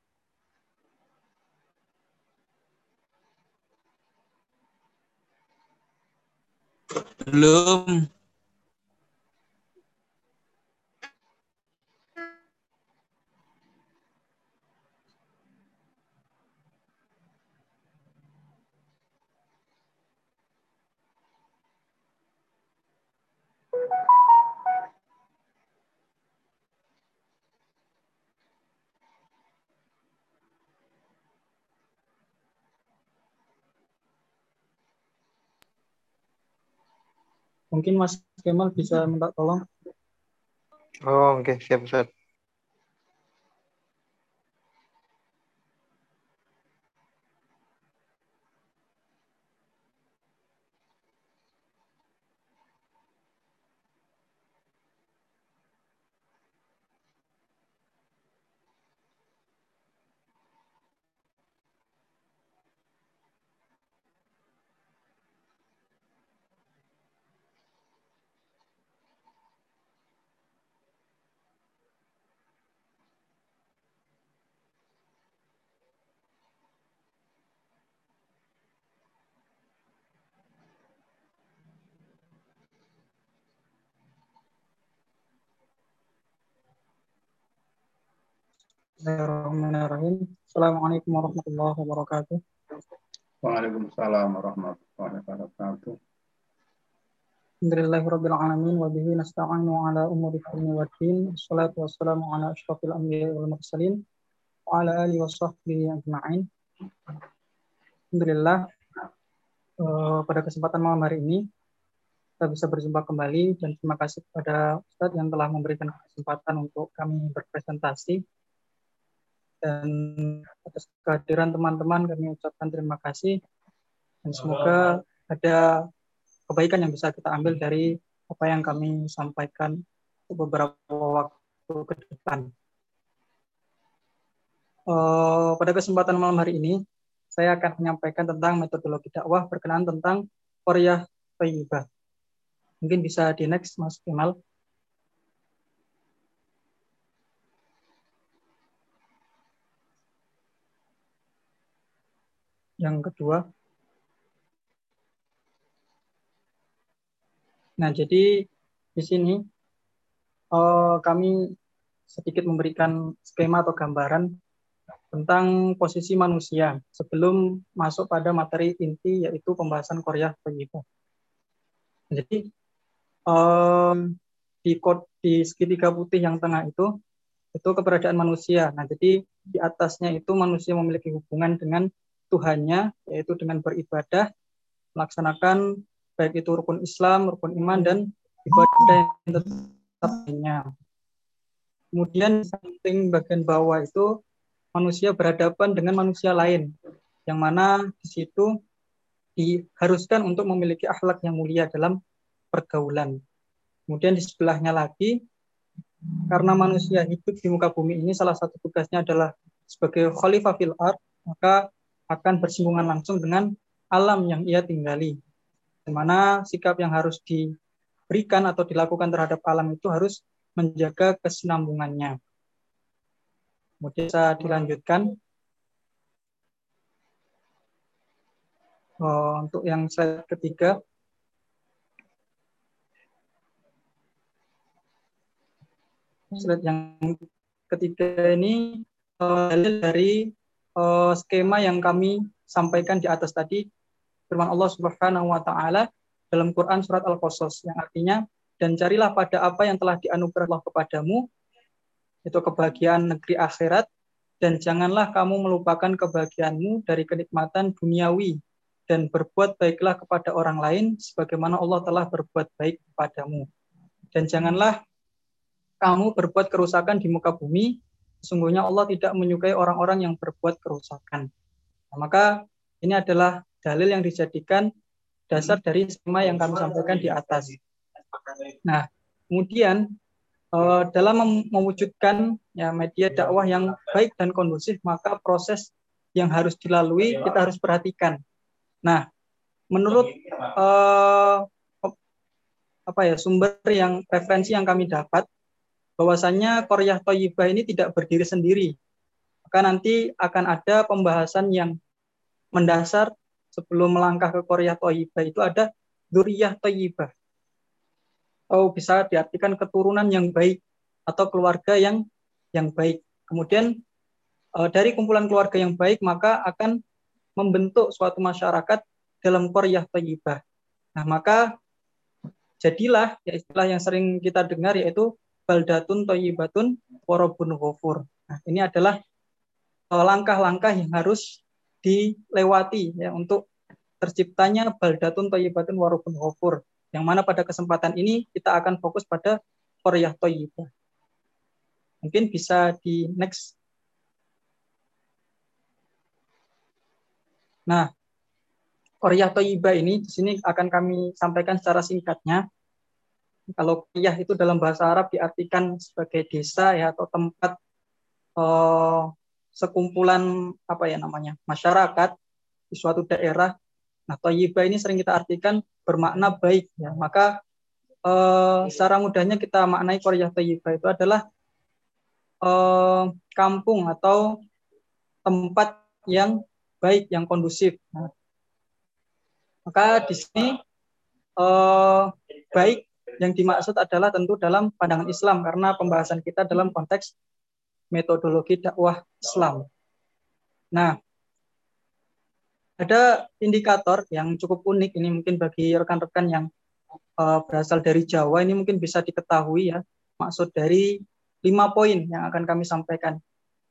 Belum. Mungkin Mas Kemal bisa minta tolong. Oh, oke, siap Ustaz. Bismillahirrahmanirrahim. Assalamualaikum warahmatullahi wabarakatuh. Waalaikumsalam warahmatullahi wabarakatuh. Alamin wa bihi nasta'inu ala umuri waddin. Wassalatu wassalamu ala asyrafil anbiya'i wal mursalin wa ala alihi wa sahbihi ajma'in. Alhamdulillah eh, pada kesempatan malam hari ini kita bisa berjumpa kembali dan terima kasih kepada Ustadz yang telah memberikan kesempatan untuk kami berpresentasi dan atas kehadiran teman-teman kami ucapkan terima kasih dan semoga ada kebaikan yang bisa kita ambil dari apa yang kami sampaikan beberapa waktu ke depan. Uh, pada kesempatan malam hari ini, saya akan menyampaikan tentang metodologi dakwah berkenaan tentang Korea Thayyibah. Mungkin bisa di next, Mas Kemal. Yang kedua, nah jadi di sini uh, kami sedikit memberikan skema atau gambaran tentang posisi manusia sebelum masuk pada materi inti yaitu pembahasan Korea Thayyibah. Jadi um, di kod di segitiga putih yang tengah itu itu keberadaan manusia. Nah, jadi di atasnya itu manusia memiliki hubungan dengan Tuhannya, yaitu dengan beribadah, melaksanakan baik itu rukun Islam, rukun iman, dan ibadah yang tetap lainnya. Kemudian samping bagian bawah itu manusia berhadapan dengan manusia lain, yang mana di situ diharuskan untuk memiliki akhlak yang mulia dalam pergaulan. Kemudian di sebelahnya lagi, karena manusia hidup di muka bumi ini salah satu tugasnya adalah sebagai khalifah fil art, maka akan bersinggungan langsung dengan alam yang ia tinggali. Di mana sikap yang harus diberikan atau dilakukan terhadap alam itu harus menjaga kesinambungannya. Kemudian bisa dilanjutkan. Oh, untuk yang slide ketiga. Slide yang ketiga ini uh, dari uh, skema yang kami sampaikan di atas tadi firman Allah Subhanahu wa taala dalam Quran surat Al-Qasas yang artinya dan carilah pada apa yang telah dianugerah Allah kepadamu itu kebahagiaan negeri akhirat dan janganlah kamu melupakan kebahagiaanmu dari kenikmatan duniawi dan berbuat baiklah kepada orang lain sebagaimana Allah telah berbuat baik kepadamu. Dan janganlah kamu berbuat kerusakan di muka bumi sesungguhnya Allah tidak menyukai orang-orang yang berbuat kerusakan. Nah, maka ini adalah dalil yang dijadikan dasar dari skema yang kami sampaikan di atas. Nah, kemudian eh, dalam mewujudkan ya media dakwah yang baik dan kondusif, maka proses yang harus dilalui kita harus perhatikan. Nah, menurut eh, apa ya sumber yang referensi yang kami dapat bahwasannya Korea Toyibah ini tidak berdiri sendiri. Maka nanti akan ada pembahasan yang mendasar sebelum melangkah ke Korea Toyibah itu ada Duriyah Toyibah. Atau bisa diartikan keturunan yang baik atau keluarga yang yang baik. Kemudian eh, dari kumpulan keluarga yang baik maka akan membentuk suatu masyarakat dalam Korea Toyibah. Nah maka jadilah ya istilah yang sering kita dengar yaitu baldatun toyibatun warobun ghafur. Nah, ini adalah eh, langkah-langkah yang harus dilewati ya untuk terciptanya baldatun toyibatun warobun ghafur Yang mana pada kesempatan ini kita akan fokus pada Korea Toyibah. Mungkin bisa di next. Nah, Korea Toyibah ini di sini akan kami sampaikan secara singkatnya. Kalau Korea itu dalam bahasa Arab diartikan sebagai desa ya atau tempat eh, sekumpulan apa ya namanya masyarakat di suatu daerah. Nah, Toyibah ini sering kita artikan bermakna baik ya. Maka eh, secara mudahnya kita maknai Korea Tayyibah itu adalah eh, kampung atau tempat yang baik, yang kondusif. Nah, maka di sini eh, baik yang dimaksud adalah tentu dalam pandangan Islam karena pembahasan kita dalam konteks metodologi dakwah Islam. Nah, ada indikator yang cukup unik ini mungkin bagi rekan-rekan yang uh, berasal dari Jawa ini mungkin bisa diketahui ya maksud dari lima poin yang akan kami sampaikan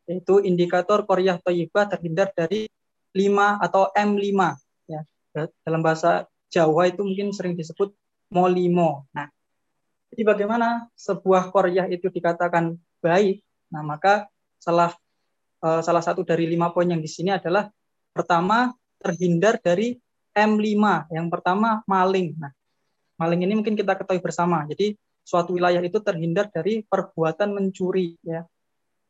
yaitu indikator Korea Toyibah terhindar dari 5 atau M5 ya dalam bahasa Jawa itu mungkin sering disebut molimo. Nah, jadi bagaimana sebuah Korea itu dikatakan baik? Nah, maka salah uh, salah satu dari lima poin yang di sini adalah pertama terhindar dari M5. Yang pertama maling. Nah, maling ini mungkin kita ketahui bersama. Jadi suatu wilayah itu terhindar dari perbuatan mencuri ya.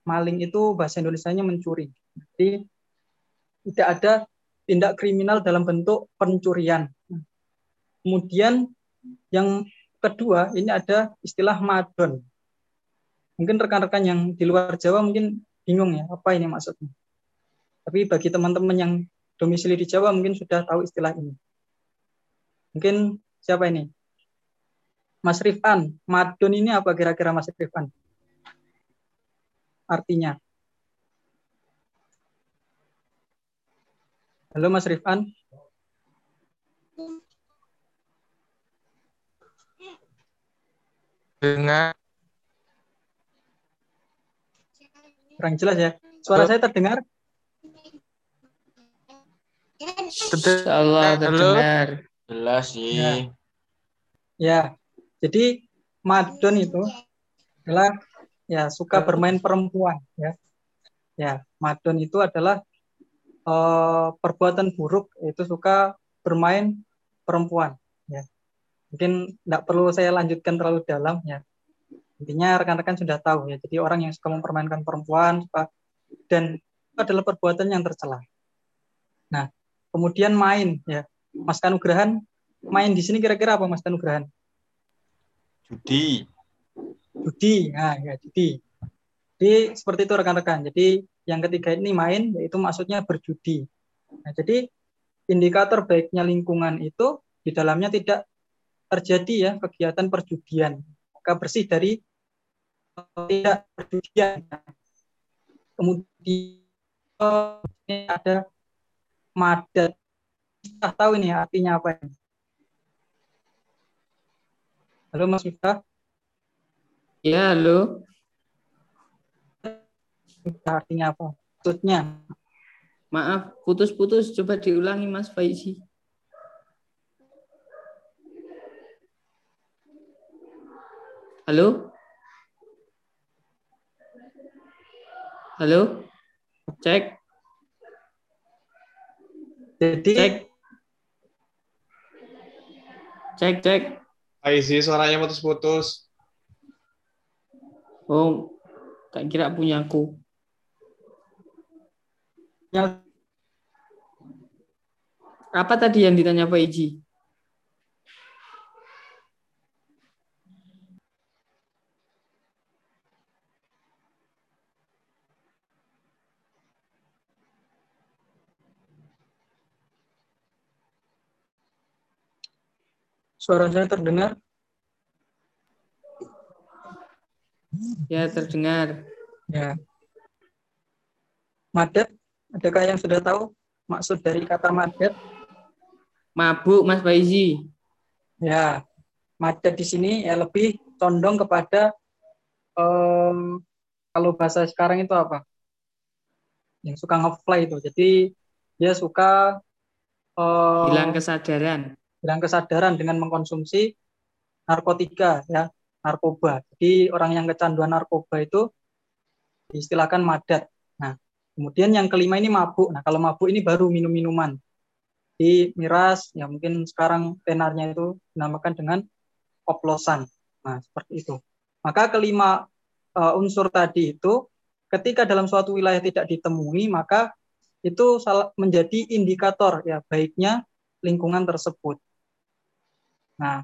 Maling itu bahasa Indonesia-nya mencuri. Jadi tidak ada tindak kriminal dalam bentuk pencurian. Kemudian yang kedua ini ada istilah madon. Mungkin rekan-rekan yang di luar Jawa mungkin bingung ya apa ini maksudnya. Tapi bagi teman-teman yang domisili di Jawa mungkin sudah tahu istilah ini. Mungkin siapa ini? Mas Rifan, madon ini apa kira-kira Mas Rifan? Artinya. Halo Mas Rifan. Dengar. Kurang jelas ya. Suara saya terdengar? Allah terdengar. Jelas sih. Ya. ya. Jadi madon itu adalah ya suka bermain perempuan ya. Ya, madon itu adalah uh, perbuatan buruk itu suka bermain perempuan ya. Mungkin tidak perlu saya lanjutkan terlalu dalam ya. Intinya rekan-rekan sudah tahu ya. Jadi orang yang suka mempermainkan perempuan suka dan itu adalah perbuatan yang tercela. Nah, kemudian main ya Mas Kanugrahan main di sini kira-kira apa Mas Kanugrahan judi judi nah ya judi jadi seperti itu rekan-rekan jadi yang ketiga ini main yaitu maksudnya berjudi nah jadi indikator baiknya lingkungan itu di dalamnya tidak terjadi ya kegiatan perjudian maka bersih dari tidak perjudian kemudian ada madat. Kita tahu ini artinya apa ini. Halo Mas Miftah. Ya, halo. Artinya apa? Maksudnya. Maaf, putus-putus. Coba diulangi Mas Faizi. Halo? Halo? Cek. Jadi Cek. Cek, cek. Aizi suaranya putus-putus. Oh, tak kira punyaku. yang Apa tadi yang ditanya Pak Iji? Suara saya terdengar. Ya, terdengar. Ya. Madat, adakah yang sudah tahu maksud dari kata madat? Mabuk, Mas Faizi. Ya, madat di sini ya lebih condong kepada em, kalau bahasa sekarang itu apa? Yang suka ngefly itu. Jadi dia suka em, Hilang kesadaran. Hilang kesadaran dengan mengkonsumsi narkotika ya narkoba. Jadi orang yang kecanduan narkoba itu diistilahkan madat. Nah, kemudian yang kelima ini mabuk. Nah, kalau mabuk ini baru minum-minuman. Di miras, ya mungkin sekarang tenarnya itu dinamakan dengan oplosan. Nah, seperti itu. Maka kelima uh, unsur tadi itu ketika dalam suatu wilayah tidak ditemui, maka itu menjadi indikator ya baiknya lingkungan tersebut. Nah,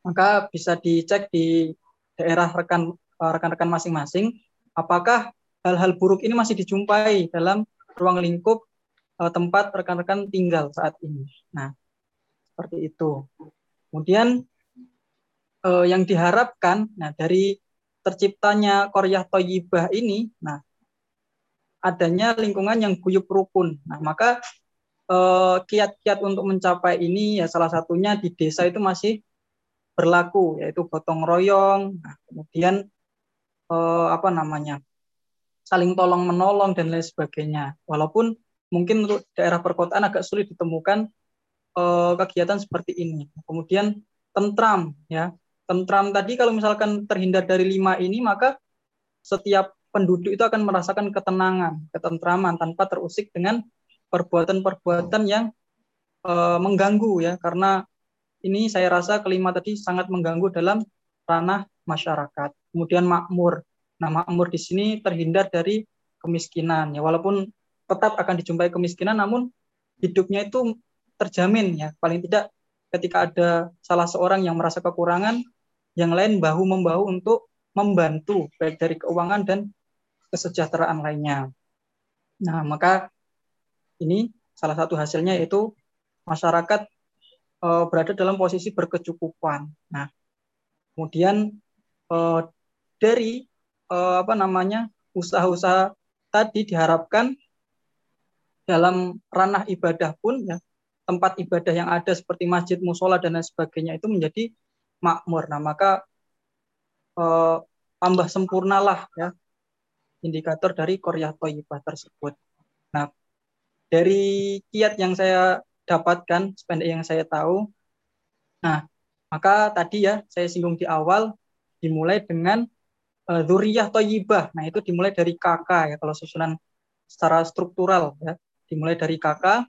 maka bisa dicek di daerah rekan eh, rekan-rekan masing-masing apakah hal-hal buruk ini masih dijumpai dalam ruang lingkup uh, tempat rekan-rekan tinggal saat ini. Nah, seperti itu. Kemudian uh, yang diharapkan, nah dari terciptanya Korea Toyibah ini, nah adanya lingkungan yang guyup rukun. Nah, maka kiat-kiat untuk mencapai ini ya salah satunya di desa itu masih berlaku yaitu gotong royong, nah, kemudian apa namanya saling tolong menolong dan lain sebagainya. Walaupun mungkin untuk daerah perkotaan agak sulit ditemukan uh, kegiatan seperti ini. Kemudian tentram ya. Tentram tadi kalau misalkan terhindar dari lima ini maka setiap penduduk itu akan merasakan ketenangan, ketentraman tanpa terusik dengan perbuatan-perbuatan yang uh, mengganggu ya karena ini saya rasa kelima tadi sangat mengganggu dalam ranah masyarakat. Kemudian makmur. Nah, makmur di sini terhindar dari kemiskinan ya walaupun tetap akan dijumpai kemiskinan namun hidupnya itu terjamin ya paling tidak ketika ada salah seorang yang merasa kekurangan yang lain bahu membahu untuk membantu baik dari keuangan dan kesejahteraan lainnya. Nah, maka ini salah satu hasilnya yaitu masyarakat e, berada dalam posisi berkecukupan. Nah, kemudian e, dari eh, apa namanya usaha-usaha tadi diharapkan dalam ranah ibadah pun ya tempat ibadah yang ada seperti masjid, musola dan lain sebagainya itu menjadi makmur. Nah maka eh, tambah sempurnalah ya indikator dari Korea Toyibah tersebut. Nah dari kiat yang saya dapatkan sependek yang saya tahu, nah maka tadi ya saya singgung di awal dimulai dengan uh, Zuriyah Toyibah. Nah, itu dimulai dari kakak ya kalau susunan secara struktural ya. Dimulai dari kakak,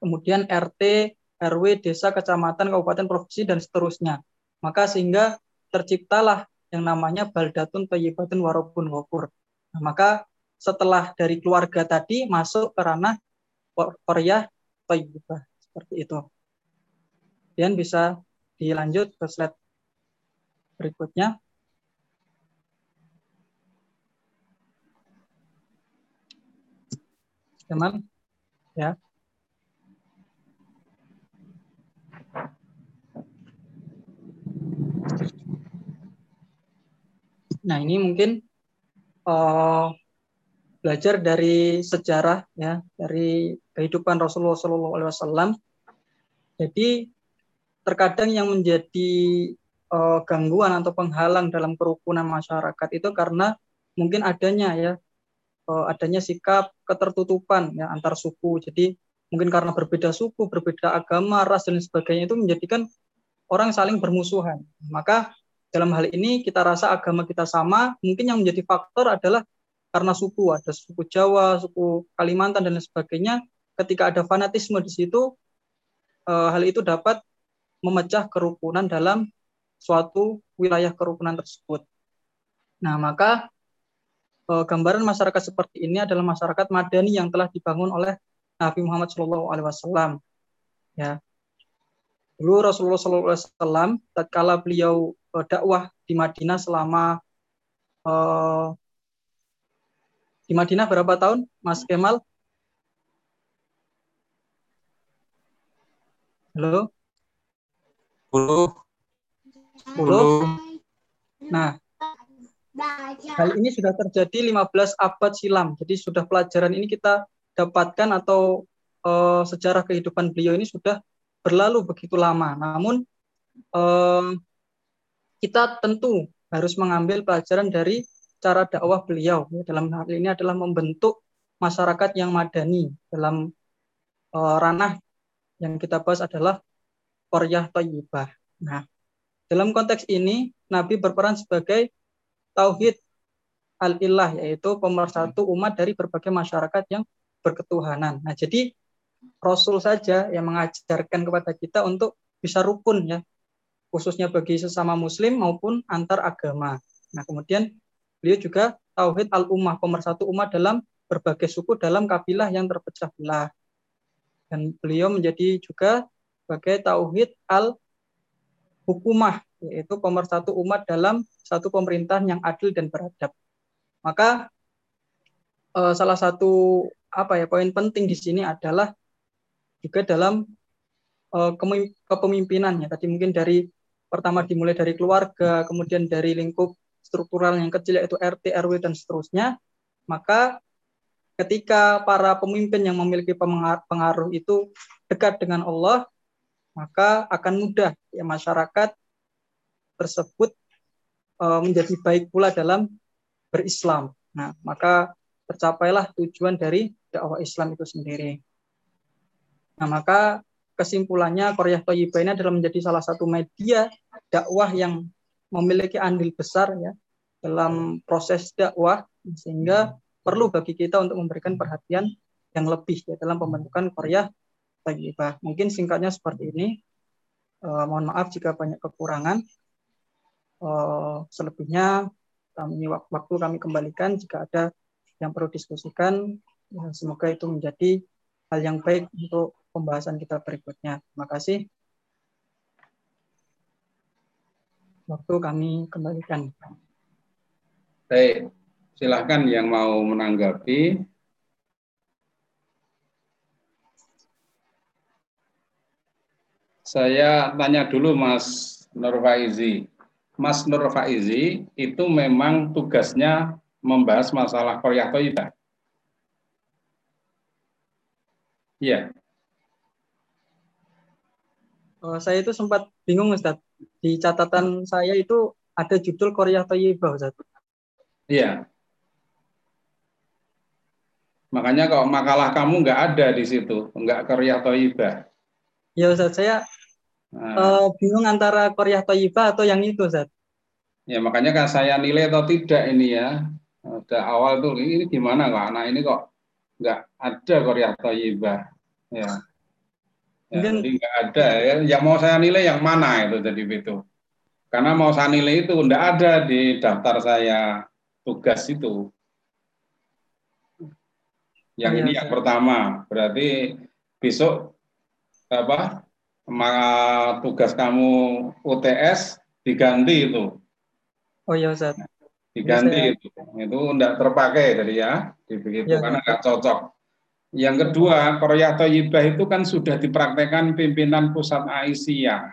kemudian RT, RW, desa, kecamatan, kabupaten, provinsi dan seterusnya. Maka sehingga terciptalah yang namanya baldatun Toyibatun warobun wafur. Nah, maka setelah dari keluarga tadi masuk ke ranah Korea Toyibah seperti itu. Kemudian bisa dilanjut ke slide berikutnya. teman ya nah ini mungkin uh, belajar dari sejarah ya dari kehidupan Rasulullah SAW jadi terkadang yang menjadi uh, gangguan atau penghalang dalam kerukunan masyarakat itu karena mungkin adanya ya uh, adanya sikap ketertutupan ya antar suku. Jadi mungkin karena berbeda suku, berbeda agama, ras dan sebagainya itu menjadikan orang saling bermusuhan. Maka dalam hal ini kita rasa agama kita sama, mungkin yang menjadi faktor adalah karena suku, ada suku Jawa, suku Kalimantan dan sebagainya. Ketika ada fanatisme di situ, uh, hal itu dapat memecah kerukunan dalam suatu wilayah kerukunan tersebut. Nah, maka uh, gambaran masyarakat seperti ini adalah masyarakat madani yang telah dibangun oleh Nabi Muhammad SAW. Ya, dulu Rasulullah SAW tatkala beliau uh, dakwah di Madinah selama di Madinah berapa tahun, Mas Kemal? Halo? 10. 10. Nah, Hal ini sudah terjadi 15 abad silam. Jadi sudah pelajaran ini kita dapatkan atau uh, sejarah kehidupan beliau ini sudah berlalu begitu lama. Namun uh, kita tentu harus mengambil pelajaran dari cara dakwah beliau. Dalam hal ini adalah membentuk masyarakat yang madani dalam uh, ranah yang kita bahas adalah Koryah Thayyibah. Nah, dalam konteks ini Nabi berperan sebagai tauhid al-ilah yaitu pemersatu umat dari berbagai masyarakat yang berketuhanan. Nah, jadi Rasul saja yang mengajarkan kepada kita untuk bisa rukun ya, khususnya bagi sesama muslim maupun antar agama. Nah, kemudian beliau juga tauhid al-ummah, pemersatu umat dalam berbagai suku dalam kabilah yang terpecah belah. Dan beliau menjadi juga sebagai tauhid al-hukumah, yaitu pemersatu umat dalam satu pemerintahan yang adil dan beradab. Maka eh, salah satu apa ya poin penting di sini adalah juga dalam eh, kepemimpinannya. Tadi mungkin dari pertama dimulai dari keluarga, kemudian dari lingkup struktural yang kecil yaitu RT, RW dan seterusnya. Maka ketika para pemimpin yang memiliki pengaruh itu dekat dengan Allah, maka akan mudah ya masyarakat tersebut uh, menjadi baik pula dalam berislam. Nah, maka tercapailah tujuan dari dakwah Islam itu sendiri. Nah, maka kesimpulannya Korea Toyiba ini adalah menjadi salah satu media dakwah yang memiliki andil besar ya dalam proses dakwah sehingga perlu bagi kita untuk memberikan perhatian yang lebih ya dalam pembentukan Korea Toyiba. Mungkin singkatnya seperti ini. Uh, mohon maaf jika banyak kekurangan. Uh, selebihnya kami waktu kami kembalikan jika ada yang perlu diskusikan ya, semoga itu menjadi hal yang baik untuk pembahasan kita berikutnya terima kasih waktu kami kembalikan baik silahkan yang mau menanggapi saya tanya dulu Mas Nurfaizi Mas Nur Faizi itu memang tugasnya membahas masalah Korea Toiba. Iya. Oh, saya itu sempat bingung Ustaz. Di catatan saya itu ada judul Korea Toiba Ustaz. Iya. Makanya kalau makalah kamu nggak ada di situ, nggak Korea Toiba. Ya Ustaz, saya Nah. Uh, bingung antara Korea Toyiba atau yang itu, Zat. Ya makanya kan saya nilai atau tidak ini ya. Ada awal tuh ini, gimana kok anak ini kok nggak ada Korea Toyiba. Ya. Ya nggak ada ya. Yang mau saya nilai yang mana itu jadi itu. Karena mau saya nilai itu nggak ada di daftar saya tugas itu. Yang oh, ini ya, yang pertama berarti besok apa maka tugas kamu UTS diganti itu. Oh iya Ustaz. Diganti itu. Itu tidak terpakai jadi ya, begitu ya, karena nggak cocok. Yang kedua, Korea Toyibah itu kan sudah dipraktekkan pimpinan pusat Aisyah.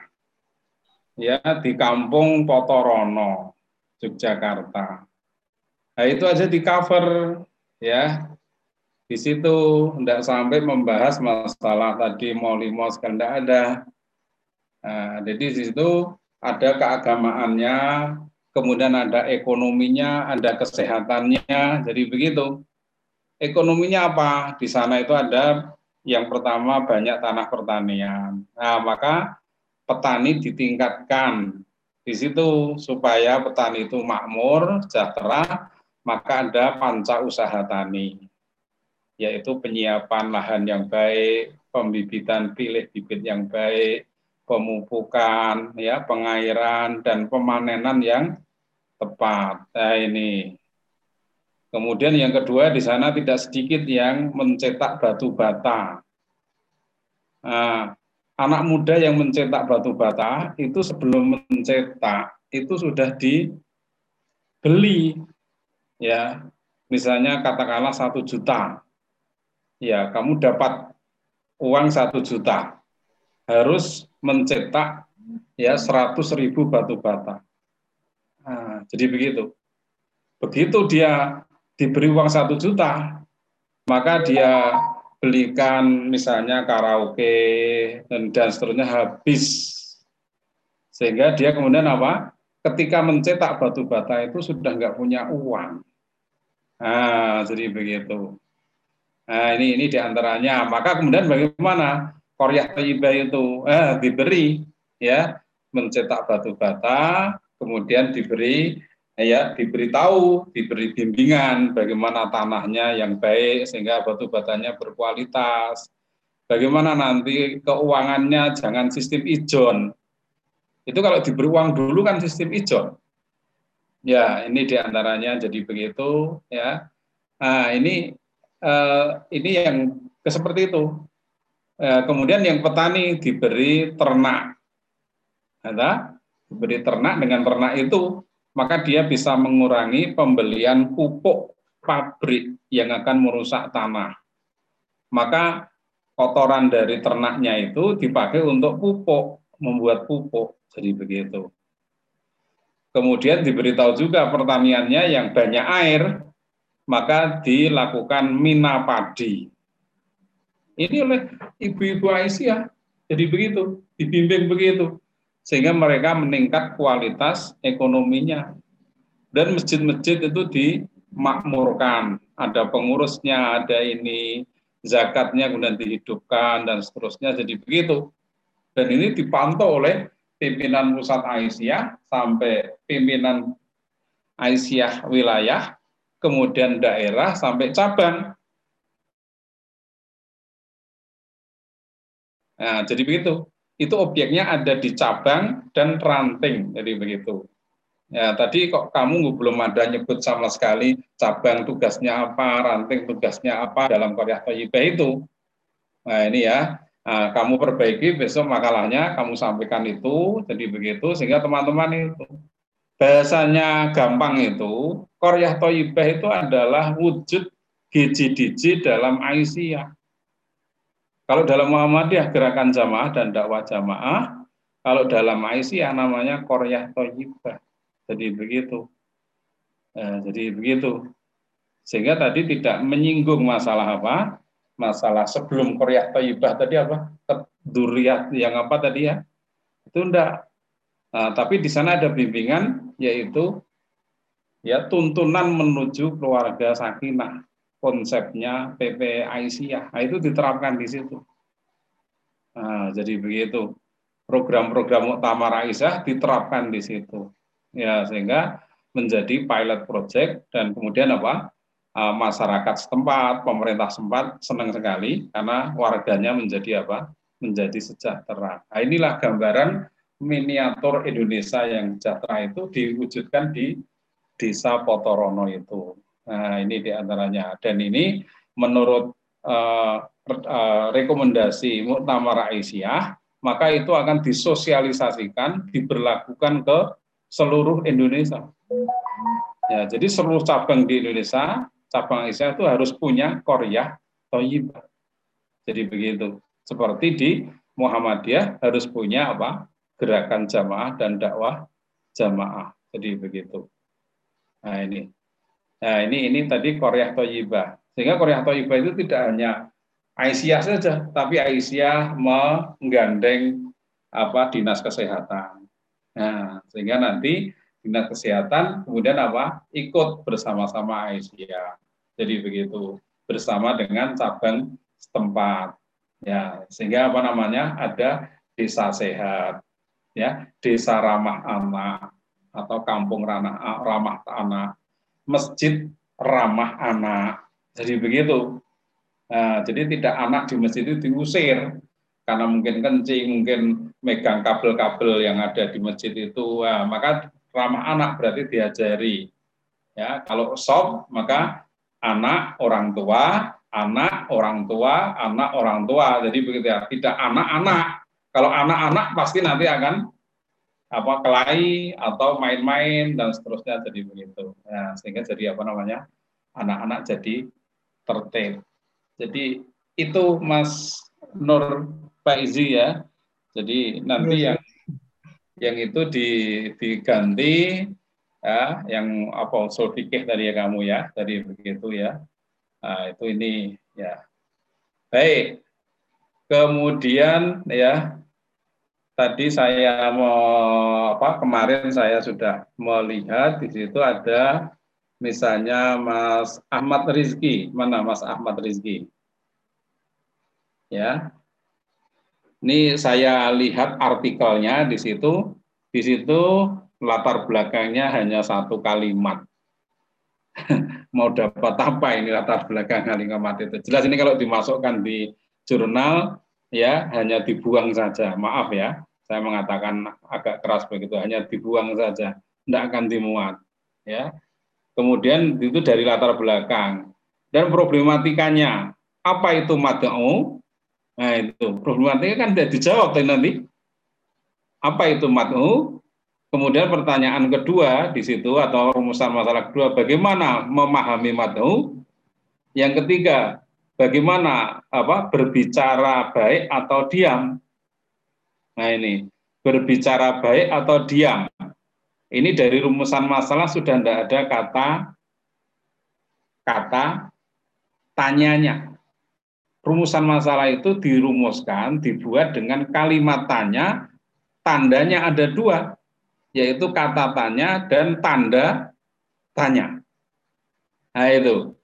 Ya, di kampung Potorono, Yogyakarta. Nah, itu aja di cover ya di situ tidak sampai membahas masalah tadi mau limos kan tidak ada. Nah, jadi di situ ada keagamaannya, kemudian ada ekonominya, ada kesehatannya, jadi begitu. Ekonominya apa? Di sana itu ada yang pertama banyak tanah pertanian. Nah, maka petani ditingkatkan di situ supaya petani itu makmur, sejahtera, maka ada panca usaha tani yaitu penyiapan lahan yang baik, pembibitan pilih bibit yang baik, pemupukan, ya, pengairan dan pemanenan yang tepat. Nah, ini. Kemudian yang kedua di sana tidak sedikit yang mencetak batu bata. Nah, anak muda yang mencetak batu bata itu sebelum mencetak itu sudah dibeli ya misalnya katakanlah satu juta ya kamu dapat uang satu juta harus mencetak ya seratus ribu batu bata. Nah, jadi begitu. Begitu dia diberi uang satu juta, maka dia belikan misalnya karaoke dan, dan seterusnya habis. Sehingga dia kemudian apa? Ketika mencetak batu bata itu sudah nggak punya uang. Nah, jadi begitu. Nah, ini ini di antaranya. Maka kemudian bagaimana Korea Thayyibah itu eh, diberi ya mencetak batu bata, kemudian diberi ya diberitahu, diberi bimbingan bagaimana tanahnya yang baik sehingga batu batanya berkualitas. Bagaimana nanti keuangannya jangan sistem ijon. Itu kalau diberi uang dulu kan sistem ijon. Ya, ini di antaranya jadi begitu ya. Nah, ini eh, ini yang seperti itu. Eh, kemudian yang petani diberi ternak. Ada diberi ternak dengan ternak itu maka dia bisa mengurangi pembelian pupuk pabrik yang akan merusak tanah. Maka kotoran dari ternaknya itu dipakai untuk pupuk, membuat pupuk. Jadi begitu. Kemudian diberitahu juga pertaniannya yang banyak air, maka dilakukan mina padi. Ini oleh ibu-ibu Aisyah. Jadi begitu, dibimbing begitu. Sehingga mereka meningkat kualitas ekonominya. Dan masjid-masjid itu dimakmurkan. Ada pengurusnya, ada ini, zakatnya kemudian dihidupkan, dan seterusnya. Jadi begitu. Dan ini dipantau oleh pimpinan pusat Aisyah sampai pimpinan Aisyah wilayah, kemudian daerah sampai cabang. Nah, jadi begitu. Itu objeknya ada di cabang dan ranting, jadi begitu. Ya, tadi kok kamu belum ada nyebut sama sekali cabang tugasnya apa, ranting tugasnya apa dalam karya Thayyibah itu. Nah, ini ya. Nah, kamu perbaiki besok makalahnya kamu sampaikan itu jadi begitu sehingga teman-teman itu bahasanya gampang itu Koryah Toyibah itu adalah wujud GJDJ dalam Aisyah. Kalau dalam Muhammadiyah gerakan jamaah dan dakwah jamaah, kalau dalam Aisyah namanya Koryah Toyibah. Jadi begitu. Nah, jadi begitu. Sehingga tadi tidak menyinggung masalah apa? masalah sebelum Korea Taibah tadi apa duriat yang apa tadi ya itu enggak nah, tapi di sana ada bimbingan yaitu ya tuntunan menuju keluarga sakinah konsepnya PP Aisyah nah, itu diterapkan di situ nah, jadi begitu program-program utama Aisyah diterapkan di situ ya sehingga menjadi pilot project dan kemudian apa uh, masyarakat setempat, pemerintah setempat senang sekali karena warganya menjadi apa? Menjadi sejahtera. Nah, inilah gambaran miniatur Indonesia yang sejahtera itu diwujudkan di Desa Potorono itu. Nah, ini di antaranya. Dan ini menurut uh, uh, rekomendasi Muktamar Aisyah, maka itu akan disosialisasikan, diberlakukan ke seluruh Indonesia. Ya, jadi seluruh cabang di Indonesia cabang Aisyah itu harus punya koryah toyibah. Jadi begitu. Seperti di Muhammadiyah harus punya apa? Gerakan jamaah dan dakwah jamaah. Jadi begitu. Nah ini. Nah ini ini tadi koryah toyibah. Sehingga koryah toyibah itu tidak hanya Aisyah saja, tapi Aisyah menggandeng apa dinas kesehatan. Nah, sehingga nanti dinas kesehatan kemudian apa ikut bersama-sama Aisyah. Jadi begitu bersama dengan cabang setempat. Ya, sehingga apa namanya? ada desa sehat, ya, desa ramah anak atau kampung ramah ramah anak, masjid ramah anak. Jadi begitu. Nah, jadi tidak anak di masjid itu diusir karena mungkin kencing, mungkin megang kabel-kabel yang ada di masjid itu. Nah, maka ramah anak berarti diajari. Ya, kalau sob maka anak orang tua, anak orang tua, anak orang tua. Jadi begitu ya, tidak anak-anak. Kalau anak-anak pasti nanti akan apa kelahi atau main-main dan seterusnya jadi begitu. Nah, sehingga jadi apa namanya? anak-anak jadi tertib. Jadi itu Mas Nur Faizi ya. Jadi nanti iya, iya. yang yang itu diganti ya, yang apa usul fikih tadi ya kamu ya, tadi begitu ya. Nah, itu ini ya. Baik. Kemudian ya tadi saya mau apa kemarin saya sudah melihat di situ ada misalnya Mas Ahmad Rizki. Mana Mas Ahmad Rizki? Ya. Ini saya lihat artikelnya di situ. Di situ latar belakangnya hanya satu kalimat. Mau dapat apa ini latar belakang kalimat itu? Jelas ini kalau dimasukkan di jurnal ya hanya dibuang saja. Maaf ya, saya mengatakan agak keras begitu, hanya dibuang saja, tidak akan dimuat. Ya, kemudian itu dari latar belakang dan problematikanya apa itu mad'u? Nah itu problematika kan tidak dijawab nanti. Apa itu mad'u? Kemudian pertanyaan kedua di situ atau rumusan masalah kedua, bagaimana memahami mad'u? Yang ketiga, bagaimana apa berbicara baik atau diam. Nah ini berbicara baik atau diam. Ini dari rumusan masalah sudah tidak ada kata kata tanyanya. Rumusan masalah itu dirumuskan, dibuat dengan kalimat tanya, tandanya ada dua, yaitu kata tanya dan tanda tanya. Nah itu.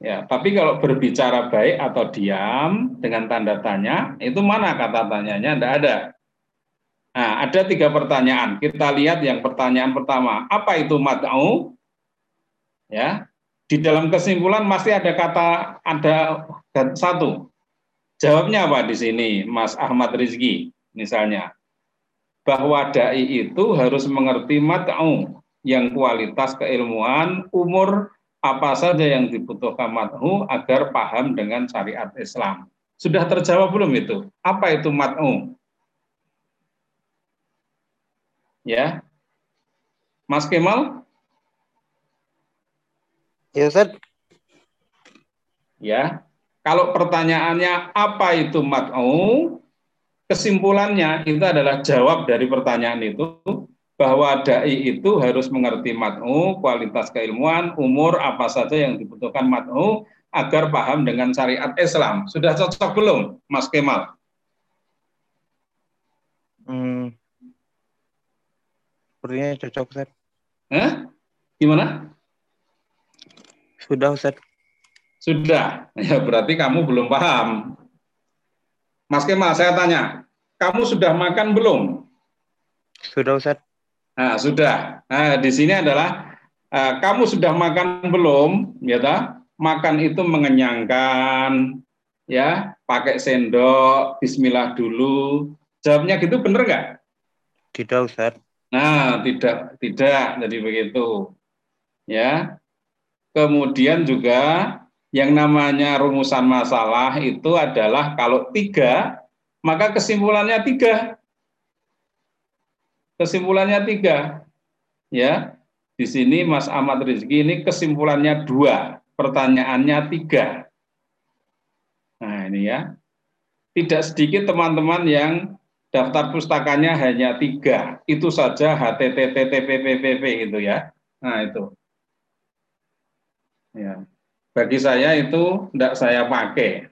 Ya, tapi kalau berbicara baik atau diam dengan tanda tanya, itu mana kata tanyanya? Tidak ada. Nah, ada tiga pertanyaan. Kita lihat yang pertanyaan pertama, apa itu mad'u? Ya, di dalam kesimpulan masih ada kata ada satu. Jawabnya apa di sini, Mas Ahmad Rizki, misalnya, bahwa dai itu harus mengerti mad'u yang kualitas keilmuan, umur, apa saja yang dibutuhkan mat'u agar paham dengan syariat Islam. Sudah terjawab belum itu? Apa itu mat'u? Ya. Mas Kemal? Ya, Ustaz. Ya. Kalau pertanyaannya apa itu mat'u? Kesimpulannya itu adalah jawab dari pertanyaan itu bahwa dai itu harus mengerti mat'u, kualitas keilmuan, umur apa saja yang dibutuhkan mat'u agar paham dengan syariat Islam. Sudah cocok belum, Mas Kemal? Hmm. Sepertinya cocok, Ustaz. Eh? Gimana? Sudah, Ustaz. Sudah. Ya berarti kamu belum paham. Mas Kemal, saya tanya, kamu sudah makan belum? Sudah, Ustaz. Nah, sudah. Nah, di sini adalah uh, kamu sudah makan belum? Ya, ta? makan itu mengenyangkan, ya, pakai sendok, Bismillah dulu. Jawabnya gitu bener nggak? Tidak, Ustaz. Nah, tidak, tidak. Jadi begitu. Ya. Kemudian juga yang namanya rumusan masalah itu adalah kalau tiga, maka kesimpulannya tiga. Kesimpulannya tiga. Ya, di sini Mas Ahmad Rizki ini kesimpulannya dua, pertanyaannya tiga. Nah ini ya, tidak sedikit teman-teman yang daftar pustakanya hanya tiga, itu saja HTTTTPPPP itu ya. Nah itu. Ya. Bagi saya itu tidak saya pakai,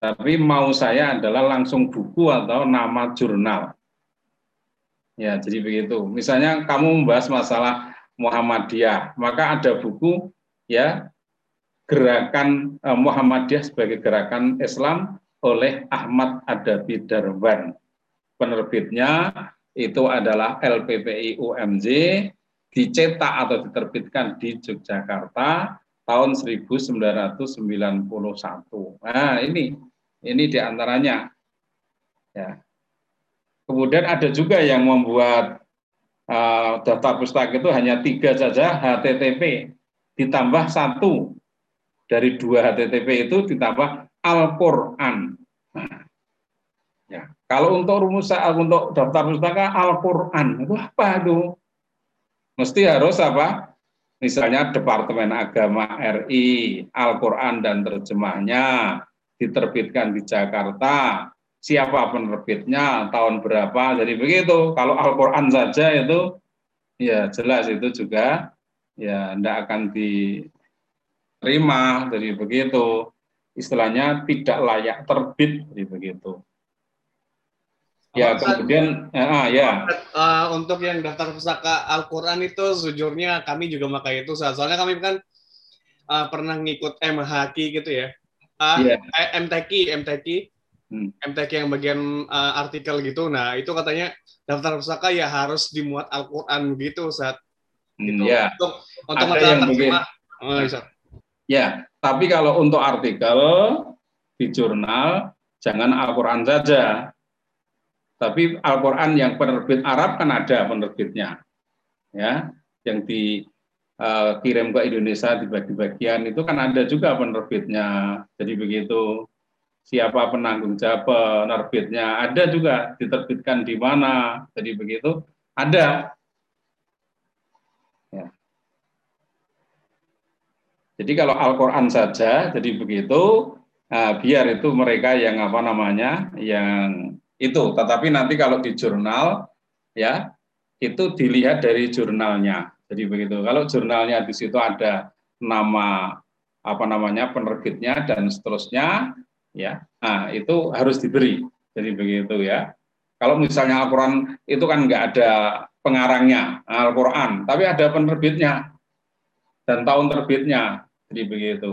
tapi mau saya adalah langsung buku atau nama jurnal. Ya, jadi begitu. Misalnya kamu membahas masalah Muhammadiyah, maka ada buku ya gerakan eh, Muhammadiyah sebagai gerakan Islam oleh Ahmad Adabi Darwan. Penerbitnya itu adalah LPPI UMJ, dicetak atau diterbitkan di Yogyakarta tahun 1991. Nah, ini ini di antaranya. Ya, Kemudian ada juga yang membuat uh, daftar pustaka itu hanya tiga saja HTTP ditambah satu dari dua HTTP itu ditambah Al-Quran. Nah, ya. Kalau untuk rumus untuk daftar pustaka Al-Quran itu apa itu? Mesti harus apa? Misalnya Departemen Agama RI, Al-Quran dan terjemahnya diterbitkan di Jakarta, siapa penerbitnya, tahun berapa, jadi begitu. Kalau Al-Quran saja itu, ya jelas itu juga ya tidak akan diterima, jadi begitu. Istilahnya tidak layak terbit, jadi begitu. Ya, kemudian ya, ya. Uh, untuk yang daftar pusaka Al-Qur'an itu sejujurnya kami juga pakai itu. Soalnya kami kan uh, pernah ngikut MHQ gitu ya. Uh, yeah. MTQ, MTQ Hmm. MTQ yang bagian uh, artikel gitu. Nah, itu katanya daftar pusaka ya harus dimuat Al-Qur'an gitu, Ustaz. Hmm, Gitu. ya. Untuk untuk Ada yang terjemah. Oh. Ya, tapi kalau untuk artikel di jurnal jangan Al-Qur'an saja. Tapi Al-Qur'an yang penerbit Arab kan ada penerbitnya. Ya, yang dikirim ke Indonesia di bagi-bagian itu kan ada juga penerbitnya. Jadi begitu siapa penanggung jawab penerbitnya ada juga diterbitkan di mana. Jadi begitu ada Jadi kalau Al-Quran saja, jadi begitu, nah, biar itu mereka yang apa namanya, yang itu. Tetapi nanti kalau di jurnal, ya itu dilihat dari jurnalnya. Jadi begitu. Kalau jurnalnya di situ ada nama apa namanya penerbitnya dan seterusnya, ya, nah itu harus diberi. Jadi begitu ya. Kalau misalnya Al-Quran itu kan nggak ada pengarangnya Al-Quran, tapi ada penerbitnya dan tahun terbitnya. Jadi begitu.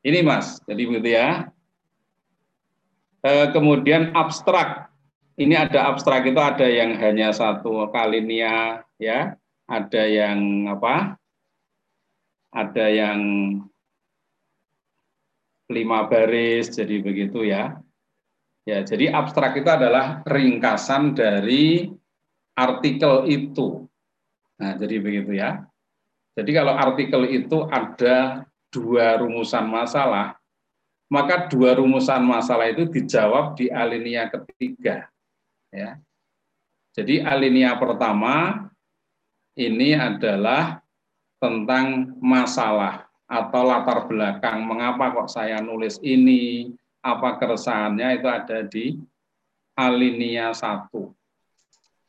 Ini Mas, jadi begitu ya. E, kemudian abstrak. Ini ada abstrak itu ada yang hanya satu kalinia ya, ada yang apa? Ada yang lima baris, jadi begitu ya. Ya, jadi abstrak itu adalah ringkasan dari artikel itu. Nah, jadi begitu ya. Jadi kalau artikel itu ada dua rumusan masalah, maka dua rumusan masalah itu dijawab di alinea ketiga. Ya. Jadi alinea pertama ini adalah tentang masalah atau latar belakang mengapa kok saya nulis ini, apa keresahannya itu ada di alinea satu.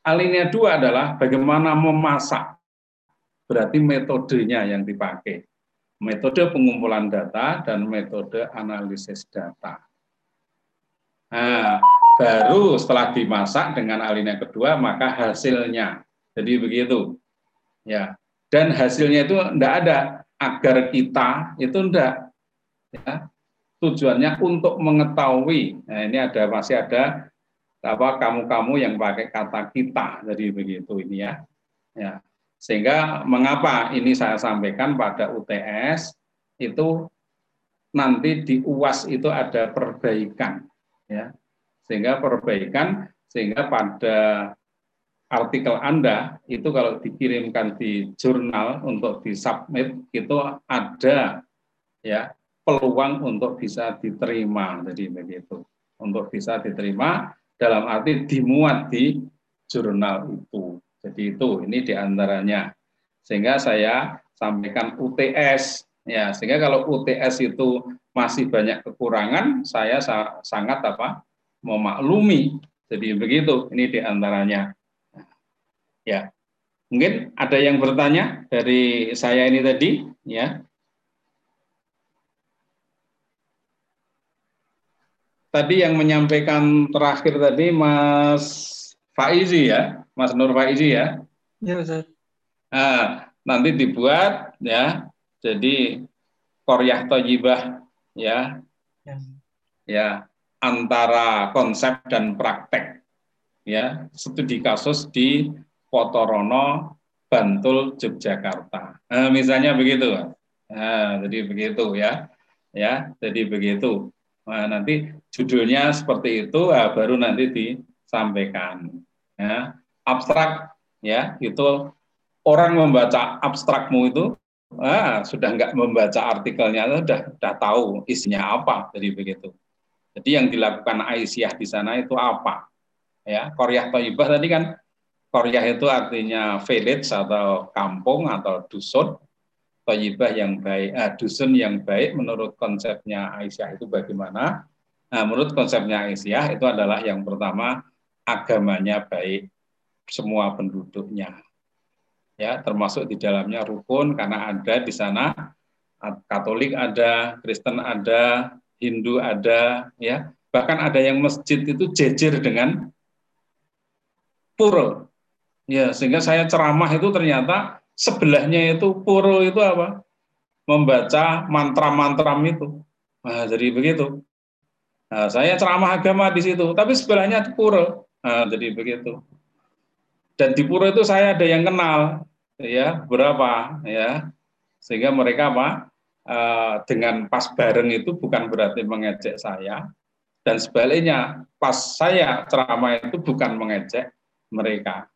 Alinea dua adalah bagaimana memasak berarti metodenya yang dipakai. Metode pengumpulan data dan metode analisis data. Nah, baru setelah dimasak dengan alinea kedua, maka hasilnya. Jadi begitu. Ya. Dan hasilnya itu tidak ada agar kita itu tidak ya, tujuannya untuk mengetahui. Nah, ini ada masih ada apa kamu-kamu yang pakai kata kita. Jadi begitu ini ya. Ya. Sehingga mengapa ini saya sampaikan pada UTS itu nanti di UAS itu ada perbaikan ya. Sehingga perbaikan sehingga pada artikel Anda itu kalau dikirimkan di jurnal untuk disubmit itu ada ya peluang untuk bisa diterima jadi begitu untuk bisa diterima dalam arti dimuat di jurnal itu jadi itu ini di antaranya. Sehingga saya sampaikan UTS. Ya, sehingga kalau UTS itu masih banyak kekurangan, saya sangat apa memaklumi. Jadi begitu, ini di antaranya. Ya, mungkin ada yang bertanya dari saya ini tadi, ya. Tadi yang menyampaikan terakhir tadi Mas Faizi ya, Mas Nur Faizi ya. Ya, Ustaz. Nah, nanti dibuat ya. Jadi koryah toyibah ya. ya. Ya, antara konsep dan praktek. Ya, studi kasus di Potorono, Bantul, Yogyakarta. Nah, misalnya begitu. Nah, jadi begitu ya. Ya, jadi begitu. Nah, nanti judulnya seperti itu, nah, baru nanti disampaikan ya, abstrak ya itu orang membaca abstrakmu itu ah, sudah nggak membaca artikelnya sudah sudah tahu isinya apa jadi begitu jadi yang dilakukan Aisyah di sana itu apa ya Koryah Toyibah tadi kan Koryah itu artinya village atau kampung atau dusun Toyibah yang baik eh, dusun yang baik menurut konsepnya Aisyah itu bagaimana nah menurut konsepnya Aisyah itu adalah yang pertama agamanya baik semua penduduknya. Ya, termasuk di dalamnya rukun karena ada di sana Katolik ada, Kristen ada, Hindu ada, ya. Bahkan ada yang masjid itu jejer dengan pura. Ya, sehingga saya ceramah itu ternyata sebelahnya itu pura itu apa? Membaca mantra-mantra itu. Nah, jadi begitu. Nah, saya ceramah agama di situ, tapi sebelahnya di pura. Nah, jadi begitu. Dan di pura itu saya ada yang kenal, ya berapa, ya sehingga mereka apa eh, dengan pas bareng itu bukan berarti mengejek saya, dan sebaliknya pas saya ceramah itu bukan mengejek mereka.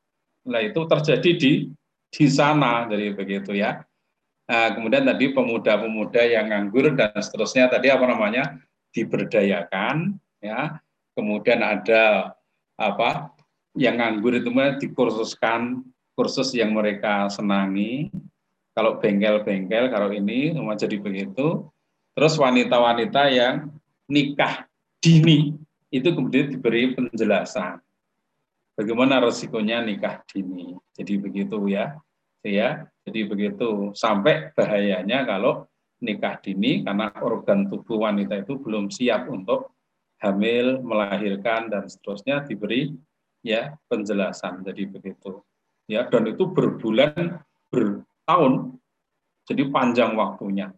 Nah itu terjadi di di sana, jadi begitu ya. Nah, kemudian tadi pemuda-pemuda yang nganggur dan seterusnya tadi apa namanya diberdayakan ya. Kemudian ada apa yang nganggur itu dikursuskan kursus yang mereka senangi. Kalau bengkel-bengkel kalau ini semua jadi begitu. Terus wanita-wanita yang nikah dini itu kemudian diberi penjelasan bagaimana resikonya nikah dini jadi begitu ya ya jadi begitu sampai bahayanya kalau nikah dini karena organ tubuh wanita itu belum siap untuk hamil, melahirkan dan seterusnya diberi ya penjelasan. Jadi begitu. Ya, dan itu berbulan, bertahun. Jadi panjang waktunya.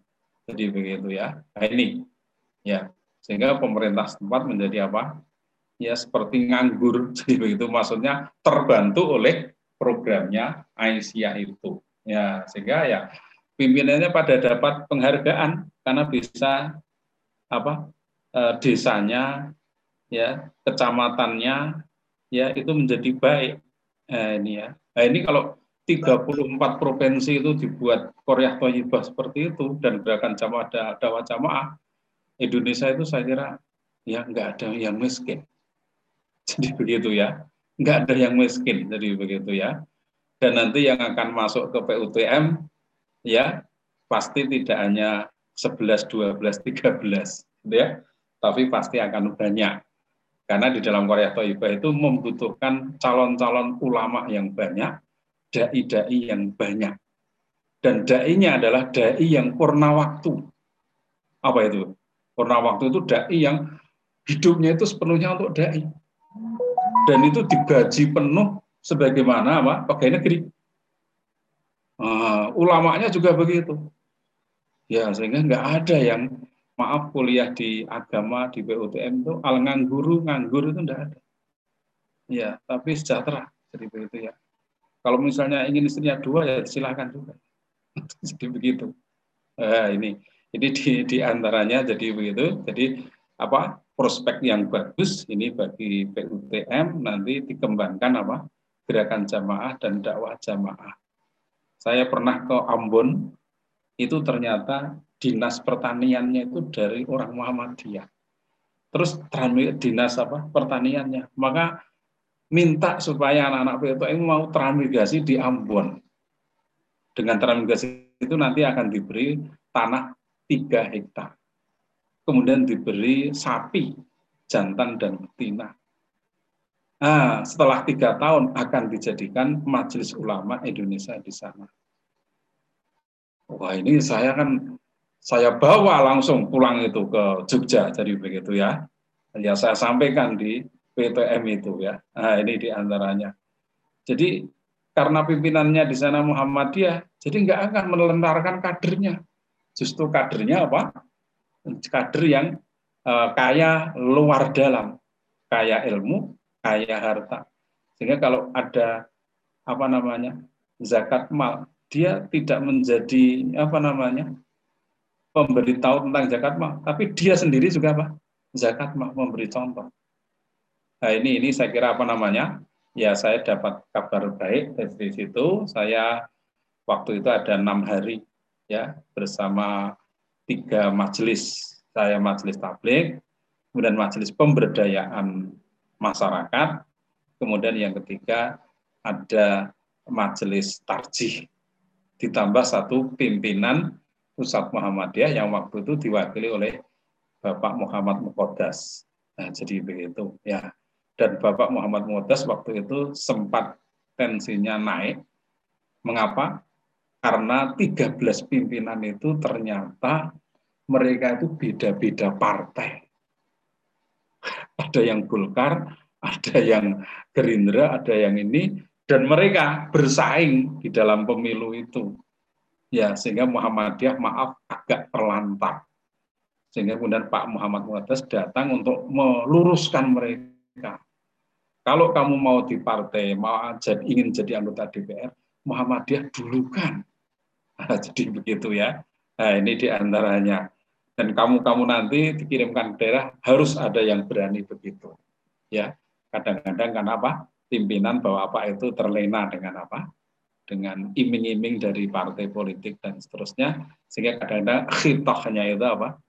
Jadi begitu ya. Nah, ini ya. Sehingga pemerintah setempat menjadi apa? Ya seperti nganggur. Jadi begitu maksudnya terbantu oleh programnya Aisyah itu. Ya, sehingga ya pimpinannya pada dapat penghargaan karena bisa apa e, desanya ya kecamatannya ya itu menjadi baik nah, ini ya nah ini kalau 34 provinsi itu dibuat Korea Toyibah seperti itu dan gerakan jamaah dakwah jamaah Indonesia itu saya kira ya nggak ada yang miskin jadi begitu ya nggak ada yang miskin jadi begitu ya dan nanti yang akan masuk ke PUTM ya pasti tidak hanya 11, 12, 13 gitu ya, tapi pasti akan banyak. Karena di dalam Korea Toibah itu membutuhkan calon-calon ulama yang banyak, dai-dai yang banyak. Dan dai-nya adalah dai yang purna waktu. Apa itu? Purna waktu itu dai yang hidupnya itu sepenuhnya untuk dai. Dan itu digaji penuh sebagaimana apa? Pegawai negeri. Uh, ulamanya juga begitu. Ya, sehingga nggak ada yang maaf kuliah di agama di PUTM itu al nganggur nganggur itu enggak ada. Ya, tapi sejahtera jadi begitu ya. Kalau misalnya ingin istrinya dua ya silahkan juga. jadi begitu. Nah, ini ini di, di antaranya jadi begitu. Jadi apa prospek yang bagus ini bagi PUTM nanti dikembangkan apa gerakan jamaah dan dakwah jamaah saya pernah ke Ambon, itu ternyata dinas pertaniannya itu dari orang Muhammadiyah. Terus dinas apa pertaniannya, maka minta supaya anak-anak PTM mau transmigrasi di Ambon. Dengan transmigrasi itu nanti akan diberi tanah 3 hektar. Kemudian diberi sapi, jantan dan betina. Nah, setelah tiga tahun akan dijadikan Majelis Ulama Indonesia di sana. Wah ini saya kan saya bawa langsung pulang itu ke Jogja, jadi begitu ya. Ya saya sampaikan di PTM itu ya. Nah ini di antaranya. Jadi karena pimpinannya di sana Muhammadiyah, jadi nggak akan melentarkan kadernya. Justru kadernya apa? Kader yang uh, kaya luar dalam, kaya ilmu, kaya harta. Sehingga kalau ada apa namanya zakat mal, dia tidak menjadi apa namanya pemberitahu tentang zakat mal, tapi dia sendiri juga apa zakat mal memberi contoh. Nah ini ini saya kira apa namanya ya saya dapat kabar baik dari situ. Saya waktu itu ada enam hari ya bersama tiga majelis saya majelis tablik kemudian majelis pemberdayaan masyarakat. Kemudian yang ketiga ada majelis tarjih ditambah satu pimpinan pusat Muhammadiyah yang waktu itu diwakili oleh Bapak Muhammad Mukodas. Nah, jadi begitu ya. Dan Bapak Muhammad Mukodas waktu itu sempat tensinya naik. Mengapa? Karena 13 pimpinan itu ternyata mereka itu beda-beda partai ada yang Golkar, ada yang Gerindra, ada yang ini, dan mereka bersaing di dalam pemilu itu. Ya, sehingga Muhammadiyah maaf agak terlantar. Sehingga kemudian Pak Muhammad Muaddas datang untuk meluruskan mereka. Kalau kamu mau di partai, mau ingin jadi anggota DPR, Muhammadiyah dulu kan. Jadi begitu ya. Nah ini di antaranya. Dan kamu-kamu nanti dikirimkan ke daerah harus ada yang berani begitu. Ya, kadang-kadang kan apa? Pimpinan bahwa apa itu terlena dengan apa? Dengan iming-iming dari partai politik dan seterusnya, sehingga kadang-kadang khitohnya itu apa?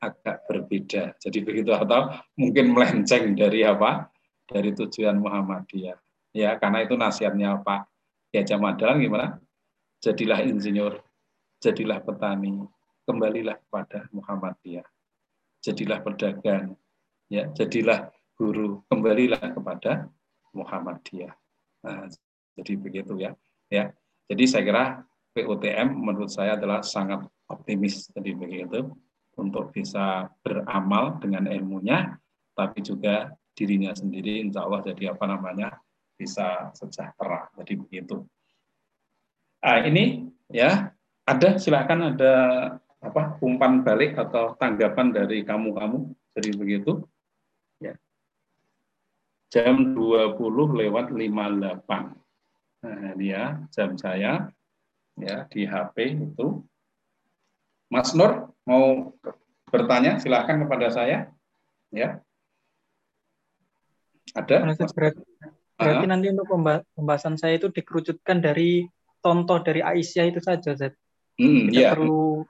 agak berbeda. Jadi begitu atau mungkin melenceng dari apa? Dari tujuan Muhammadiyah. Ya, karena itu nasihatnya Pak Kiai Madalan gimana? Jadilah insinyur, jadilah petani, kembalilah kepada Muhammadiyah. Jadilah pedagang, ya, jadilah guru, kembalilah kepada Muhammadiyah. Nah, jadi begitu ya. Ya. Jadi saya kira PUTM menurut saya adalah sangat optimis jadi begitu untuk bisa beramal dengan ilmunya, tapi juga dirinya sendiri insya Allah jadi apa namanya bisa sejahtera. Jadi begitu. Nah, ini ya ada silakan ada apa umpan balik atau tanggapan dari kamu-kamu. Jadi begitu. Ya. Jam 20 lewat 58. Nah, ini ya jam saya ya di HP itu. Mas Nur, mau bertanya silahkan kepada saya ya ada berarti, berarti uh nanti untuk pembahasan saya itu dikerucutkan dari contoh dari Aisyah itu saja Zed. Hmm, Tidak ya. perlu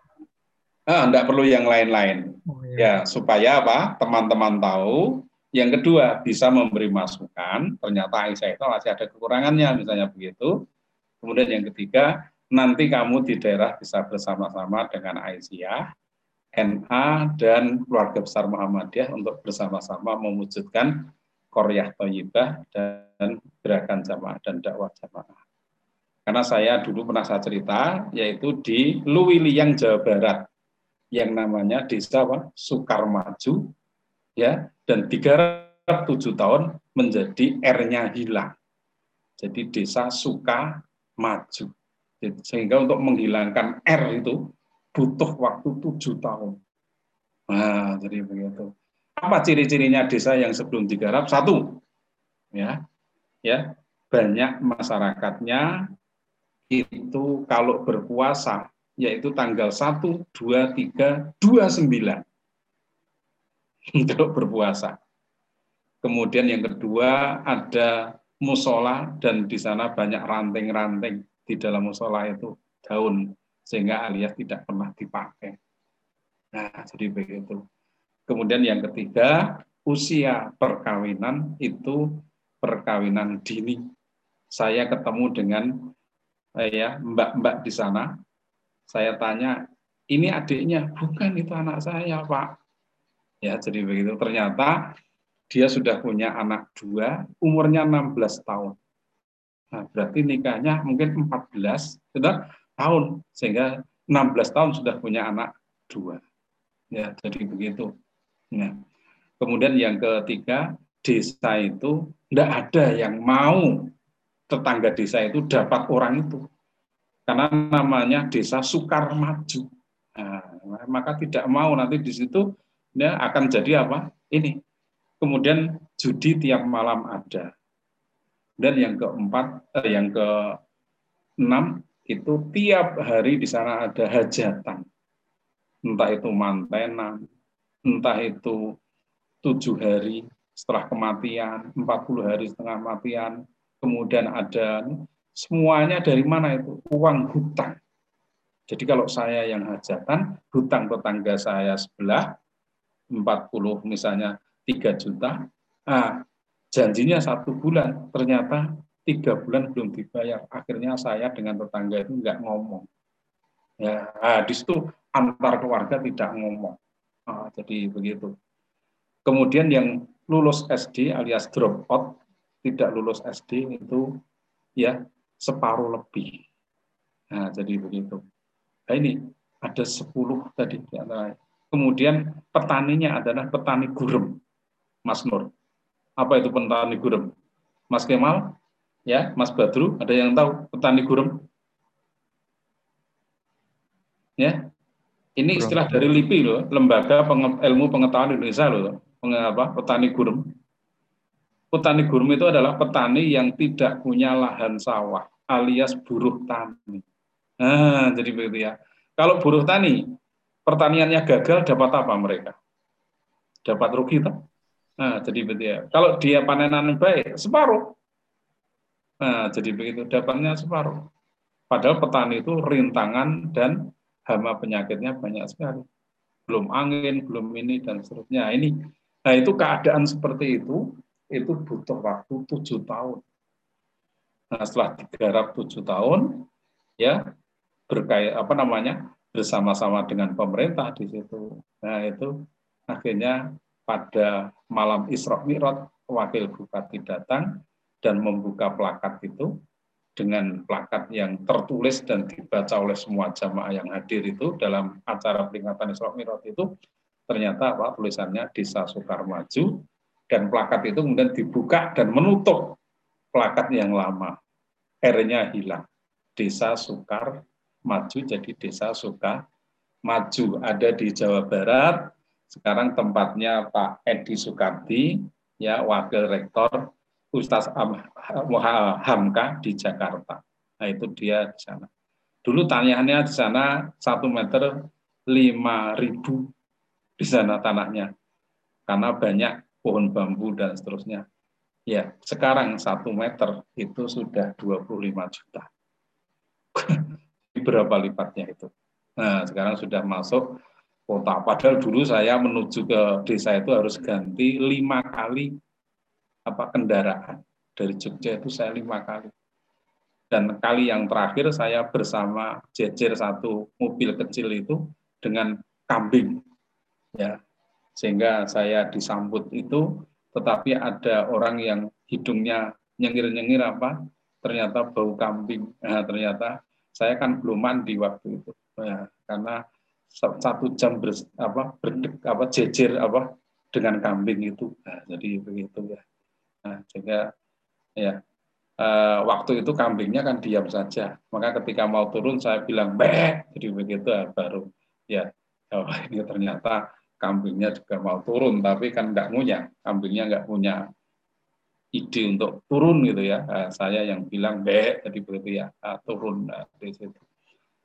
ah, tidak perlu yang lain-lain oh, ya. ya supaya apa teman-teman tahu yang kedua bisa memberi masukan ternyata Aisyah itu masih ada kekurangannya misalnya begitu kemudian yang ketiga nanti kamu di daerah bisa bersama-sama dengan Aisyah, NA, dan keluarga besar Muhammadiyah untuk bersama-sama mewujudkan Koryah Toyibah dan gerakan jamaah dan dakwah jamaah. Karena saya dulu pernah saya cerita, yaitu di Luwiliang, Jawa Barat, yang namanya Desa apa? Sukarmaju, ya, dan digarap tujuh tahun menjadi R-nya hilang. Jadi Desa Sukamaju sehingga untuk menghilangkan R itu butuh waktu tujuh tahun. Nah, jadi begitu. Apa ciri-cirinya desa yang sebelum digarap? Satu, ya, ya banyak masyarakatnya itu kalau berpuasa yaitu tanggal 1, 2, 3, 29 untuk berpuasa. Kemudian yang kedua ada musola dan di sana banyak ranting-ranting di dalam musola itu daun sehingga alias tidak pernah dipakai. Nah, jadi begitu. Kemudian yang ketiga, usia perkawinan itu perkawinan dini. Saya ketemu dengan ya mbak-mbak di sana. Saya tanya, ini adiknya? Bukan itu anak saya, Pak. Ya, jadi begitu. Ternyata dia sudah punya anak dua, umurnya 16 tahun. Nah, berarti nikahnya mungkin 14 sudah tahun sehingga 16 tahun sudah punya anak dua. Ya, jadi begitu. Nah, kemudian yang ketiga, desa itu tidak ada yang mau tetangga desa itu dapat orang itu. Karena namanya desa Sukar Maju. Nah, maka tidak mau nanti di situ ya, akan jadi apa? Ini. Kemudian judi tiap malam ada. Dan yang keempat, eh, yang keenam itu tiap hari di sana ada hajatan. Entah itu mantenan, entah itu tujuh hari setelah kematian, 40 hari setengah kematian, kemudian ada semuanya dari mana itu? Uang hutang. Jadi kalau saya yang hajatan, hutang tetangga saya sebelah, 40 misalnya 3 juta, nah janjinya satu bulan, ternyata tiga bulan belum dibayar. Akhirnya saya dengan tetangga itu nggak ngomong. Ya, nah, di situ antar keluarga tidak ngomong. Nah, jadi begitu. Kemudian yang lulus SD alias drop out, tidak lulus SD itu ya separuh lebih. Nah, jadi begitu. Nah, ini ada 10 tadi. Kemudian petaninya adalah petani gurem, Mas Nur. Apa itu petani gurem? Mas Kemal, ya, Mas Badru, ada yang tahu petani gurem? Ya, Ini istilah dari LIPI loh, Lembaga Penge- Ilmu Pengetahuan Indonesia loh, Penge- apa, petani gurem. Petani gurem itu adalah petani yang tidak punya lahan sawah, alias buruh tani. Nah, jadi begitu ya. Kalau buruh tani, pertaniannya gagal, dapat apa mereka? Dapat rugi, toh? Nah, jadi begitu ya. Kalau dia panenan baik, separuh. Nah, jadi begitu, dapatnya separuh. Padahal petani itu rintangan dan hama penyakitnya banyak sekali. Belum angin, belum ini, dan seterusnya. Ini, nah itu keadaan seperti itu, itu butuh waktu tujuh tahun. Nah, setelah digarap tujuh tahun, ya berkait apa namanya bersama-sama dengan pemerintah di situ. Nah itu akhirnya pada malam Isra Mi'raj wakil bupati datang dan membuka plakat itu dengan plakat yang tertulis dan dibaca oleh semua jamaah yang hadir itu dalam acara peringatan Isra Mi'raj itu ternyata apa tulisannya Desa Sukarmaju dan plakat itu kemudian dibuka dan menutup plakat yang lama. R-nya hilang. Desa Sukar Maju jadi Desa Suka Maju ada di Jawa Barat. Sekarang tempatnya Pak Edi Sukardi, ya Wakil Rektor Ustaz Hamka di Jakarta. Nah itu dia di sana. Dulu tanahnya di sana satu meter lima ribu di sana tanahnya karena banyak pohon bambu dan seterusnya. Ya, sekarang satu meter itu sudah 25 juta. Berapa lipatnya itu? Nah, sekarang sudah masuk kota. Padahal dulu saya menuju ke desa itu harus ganti lima kali apa kendaraan dari Jogja itu saya lima kali. Dan kali yang terakhir saya bersama jejer satu mobil kecil itu dengan kambing, ya sehingga saya disambut itu, tetapi ada orang yang hidungnya nyengir-nyengir apa, ternyata bau kambing. Nah, ternyata saya kan belum mandi waktu itu, ya, karena satu jam ber, apa, berdek, apa jejer apa dengan kambing itu, nah, jadi begitu ya. Nah, sehingga ya eh, waktu itu kambingnya kan diam saja. Maka ketika mau turun saya bilang bek, jadi begitu ya, baru ya oh, ini ternyata kambingnya juga mau turun, tapi kan nggak punya, kambingnya nggak punya ide untuk turun gitu ya. Nah, saya yang bilang bek, jadi begitu ya nah, turun nah, di situ.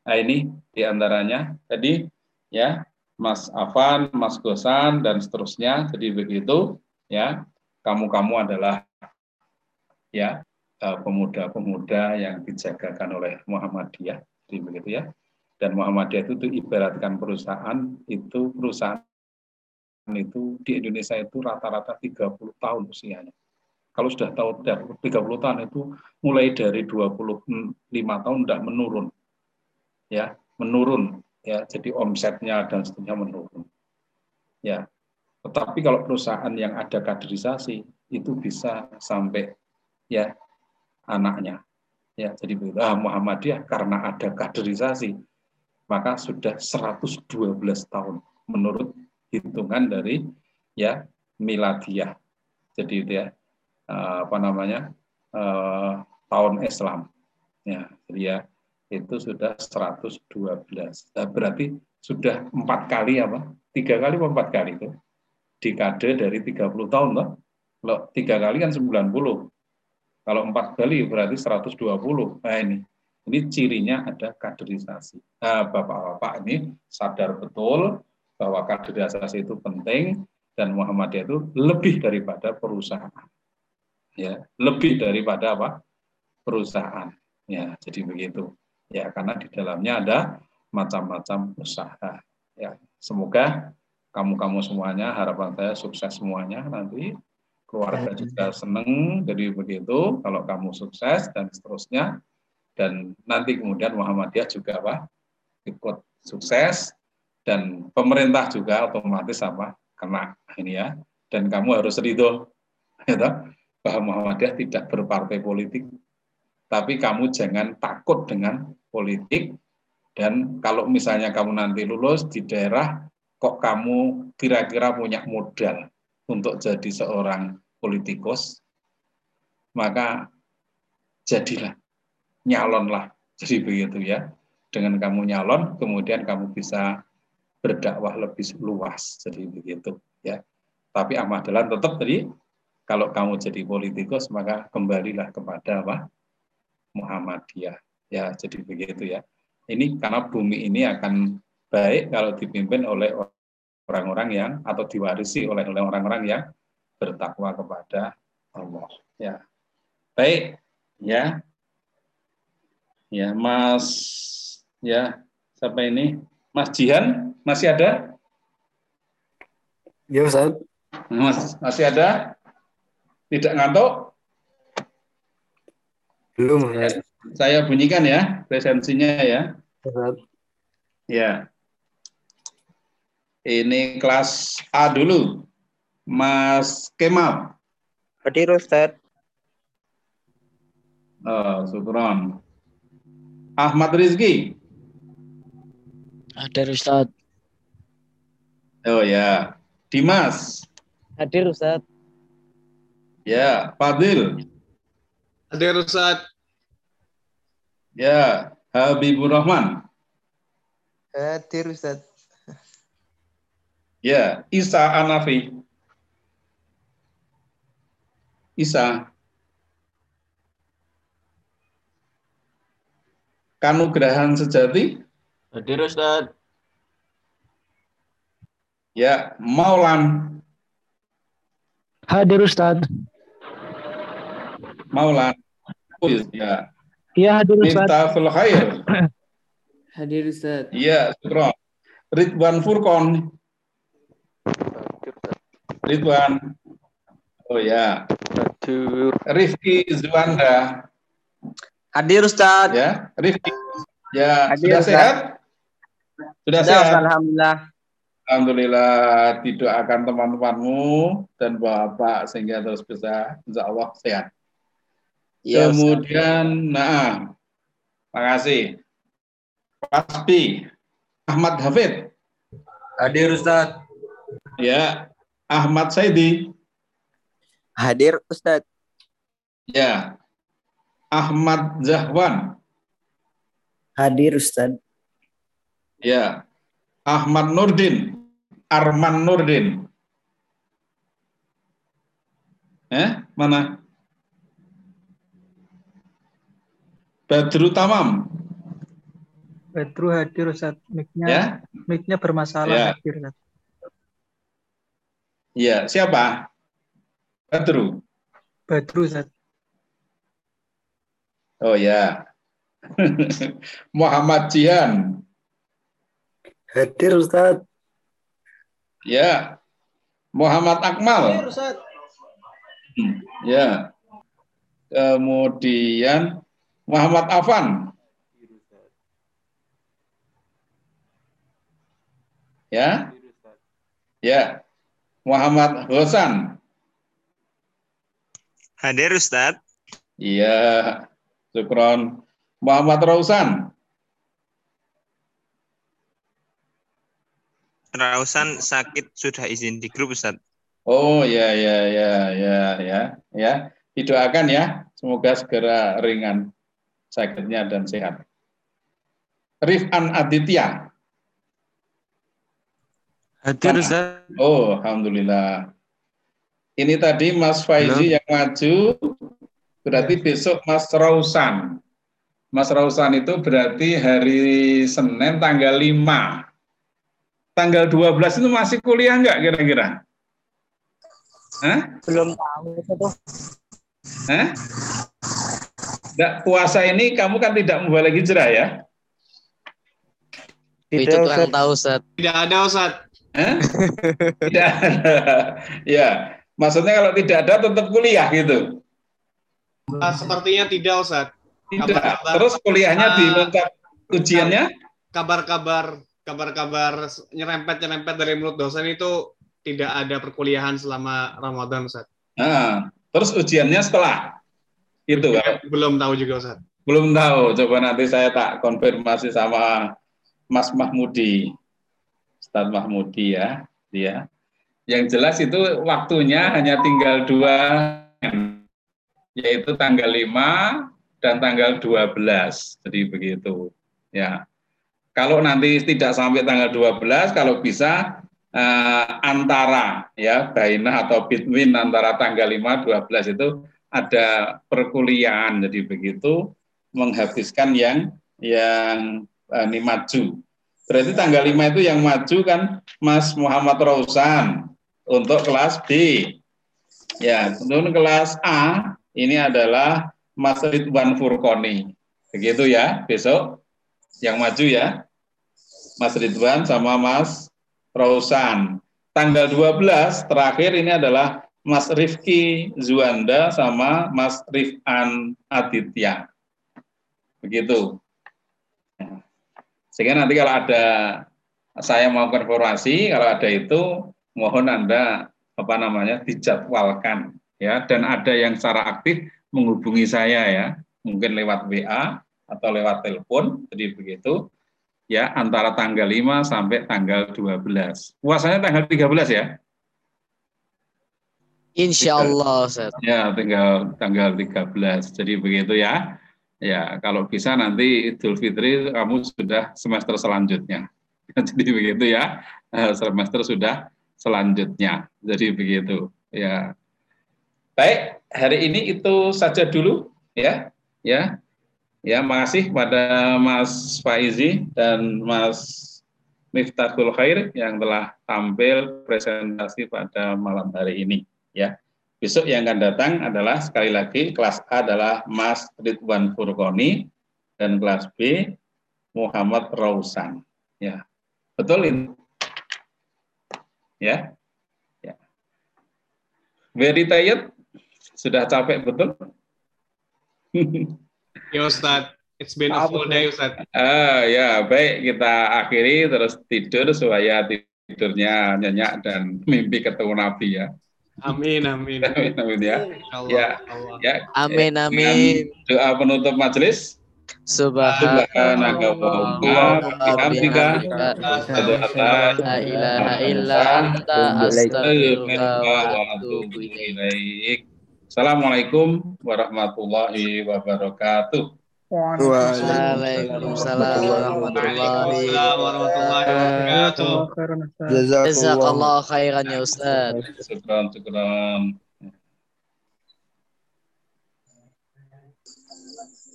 Nah ini di antaranya, jadi ya Mas Afan, Mas Gosan dan seterusnya, jadi begitu ya. Kamu-kamu adalah ya eh, pemuda-pemuda yang dijagakan oleh Muhammadiyah, jadi begitu ya. Dan Muhammadiyah itu, itu ibaratkan perusahaan itu perusahaan itu di Indonesia itu rata-rata 30 tahun usianya. Kalau sudah tahu 30 tahun itu mulai dari 25 tahun sudah menurun. Ya, menurun ya. Jadi omsetnya dan seterusnya menurun. Ya. Tetapi kalau perusahaan yang ada kaderisasi itu bisa sampai ya anaknya. Ya, jadi ah, Muhammadiyah karena ada kaderisasi maka sudah 112 tahun menurut hitungan dari ya miladiyah. Jadi itu ya apa namanya eh, tahun Islam. Ya, jadi ya itu sudah 112. Nah, berarti sudah empat kali apa? Tiga kali atau empat kali itu dekade dari 30 tahun loh. Kalau tiga kali kan 90. Kalau empat kali berarti 120. Nah ini, ini cirinya ada kaderisasi. Nah, Bapak-bapak ini sadar betul bahwa kaderisasi itu penting dan Muhammadiyah itu lebih daripada perusahaan. Ya, lebih daripada apa? perusahaan. Ya, jadi begitu. Ya, karena di dalamnya ada macam-macam usaha. Ya, semoga kamu-kamu semuanya harapan saya sukses semuanya nanti keluarga juga seneng jadi begitu kalau kamu sukses dan seterusnya dan nanti kemudian Muhammadiyah juga apa ikut sukses dan pemerintah juga otomatis apa? Kena ini ya. Dan kamu harus ridho gitu, bahwa Muhammadiyah tidak berpartai politik. Tapi kamu jangan takut dengan politik. Dan kalau misalnya kamu nanti lulus di daerah kok kamu kira-kira punya modal untuk jadi seorang politikus? Maka jadilah nyalonlah. Jadi begitu ya. Dengan kamu nyalon kemudian kamu bisa berdakwah lebih luas. Jadi begitu ya. Tapi dalan tetap tadi kalau kamu jadi politikus maka kembalilah kepada apa? Muhammadiyah. Ya, jadi begitu ya. Ini karena bumi ini akan baik kalau dipimpin oleh orang-orang yang atau diwarisi oleh orang-orang yang bertakwa kepada Allah. Ya. Baik, ya. Ya, Mas ya, siapa ini? Mas Jihan masih ada? Ya, Ustaz. Mas, masih ada? Tidak ngantuk? Belum, Ustaz. Saya bunyikan ya presensinya ya. Ustaz. Ya. Ini kelas A dulu. Mas Kemal. Hadir Ustaz. Oh, syukron. Ahmad Rizki. Hadir Ustaz. Oh ya. Dimas. Hadir Ustaz. Ya. Fadil. Hadir Ustaz. Ya. Habibur Rahman. Hadir Ustaz. Ya. Isa Anafi. Isa. Kanugrahan sejati. Hadir Ustaz. Ya. Maulan. Hadir Ustaz. Maulan. Ya. Iya hadir Ustaz. Miftahul Khair. Hadir Ustaz. Iya, syukron. Ridwan Furkon. Ridwan. Oh ya. Rifki Zuanda. Hadir Ustaz. Ya, Rifki. Ya, Hadir, sudah Ustaz. sehat? Sudah Sudah, sehat? Alhamdulillah. Alhamdulillah didoakan teman-temanmu dan Bapak sehingga terus bisa insya Allah sehat. Ustaz. Kemudian, nah, makasih. Paspi, Ahmad Hafid. Hadir Ustaz. Ya, Ahmad Saidi. Hadir Ustaz. Ya, Ahmad Zahwan. Hadir Ustaz. Ya, Ahmad Nurdin. Arman Nurdin. Eh, mana? Badru Tamam. Badru hadir Ustaz. Mic-nya Ya, mic-nya bermasalah Ya. hadir Ustaz. ya. Siapa? Badru. Badru Ustaz. Oh ya. Muhammad Jihan. Hadir Ustaz. Ya. Muhammad Akmal. Ustaz. Ya. Kemudian Muhammad Afan. Ya. Ya. Muhammad Hosan. Hadir Ustaz. Iya. Syukron. Muhammad Rausan. Rausan sakit sudah izin di grup Ustaz. Oh ya ya ya ya ya ya. Didoakan ya. Semoga segera ringan sakitnya dan sehat. Rifan Aditya. Hadir? Ustaz. Oh, alhamdulillah. Ini tadi Mas Faizi yang maju, berarti besok Mas Rausan. Mas Rausan itu berarti hari Senin tanggal 5. Tanggal 12 itu masih kuliah nggak kira-kira? Hah? Belum tahu itu tuh. Hah? Nggak, puasa ini kamu kan tidak memboleh hijrah ya? Itu kurang tahu Ustaz. Tidak ada Ustaz. Hah? tidak ada. ya, maksudnya kalau tidak ada tetap kuliah gitu. Ah, sepertinya tidak Ustaz. Tidak. Kabar-kabar- Terus kuliahnya Ah. di ujiannya? Kabar-kabar kabar-kabar nyerempet-nyerempet dari mulut dosen itu tidak ada perkuliahan selama Ramadan Ustaz. Nah, terus ujiannya setelah itu kalau Belum tahu juga Ustaz. belum tahu. Coba nanti saya tak konfirmasi sama Mas Mahmudi, Ustadz Mahmudi ya, dia. Yang jelas itu waktunya hanya tinggal dua, yaitu tanggal 5 dan tanggal 12. Jadi begitu. Ya. Kalau nanti tidak sampai tanggal 12, kalau bisa eh, antara ya bainah atau between antara tanggal 5 12 itu ada perkuliahan. Jadi begitu menghabiskan yang yang eh, ini maju. Berarti tanggal 5 itu yang maju kan Mas Muhammad Rausan untuk kelas B. Ya, untuk kelas A ini adalah Mas Ridwan Furkoni. Begitu ya, besok yang maju ya. Mas Ridwan sama Mas Rausan. Tanggal 12 terakhir ini adalah Mas Rifki Zuanda sama Mas Rifan Aditya. Begitu. Sehingga nanti kalau ada saya mau konfirmasi, kalau ada itu mohon Anda apa namanya dijadwalkan ya dan ada yang secara aktif menghubungi saya ya, mungkin lewat WA atau lewat telepon, jadi begitu ya antara tanggal 5 sampai tanggal 12. Puasanya tanggal 13 ya? Insya Allah, Ustaz. Ya, tinggal tanggal 13. Jadi begitu ya. Ya, kalau bisa nanti Idul Fitri kamu sudah semester selanjutnya. Jadi begitu ya. Eh, semester sudah selanjutnya. Jadi begitu. Ya. Baik, hari ini itu saja dulu ya. Ya. Ya, makasih pada Mas Faizi dan Mas Miftahul Khair yang telah tampil presentasi pada malam hari ini ya. Besok yang akan datang adalah sekali lagi kelas A adalah Mas Ridwan Furkoni dan kelas B Muhammad Rausan. Ya. Betul ini? Ya. Ya. Very tired? Sudah capek betul? Ya Ustaz, it's been a full day Ustaz. Ah ya, baik kita akhiri terus tidur supaya tidurnya nyenyak dan mimpi ketemu Nabi ya. Amin, amin. Amin, amin ya. Insyaallah, Ya, Allah. ya. Amin, Dengan amin. Doa penutup majelis. Subhanaka wa bihamdika asyhadu an La ilaha illa anta astaghfiruka wa atubu ilaik. Assalamualaikum warahmatullahi wabarakatuh. Waalaikumsalam warahmatullahi wabarakatuh. Jazakallah khairan ya Ustaz. Syukran, syukran.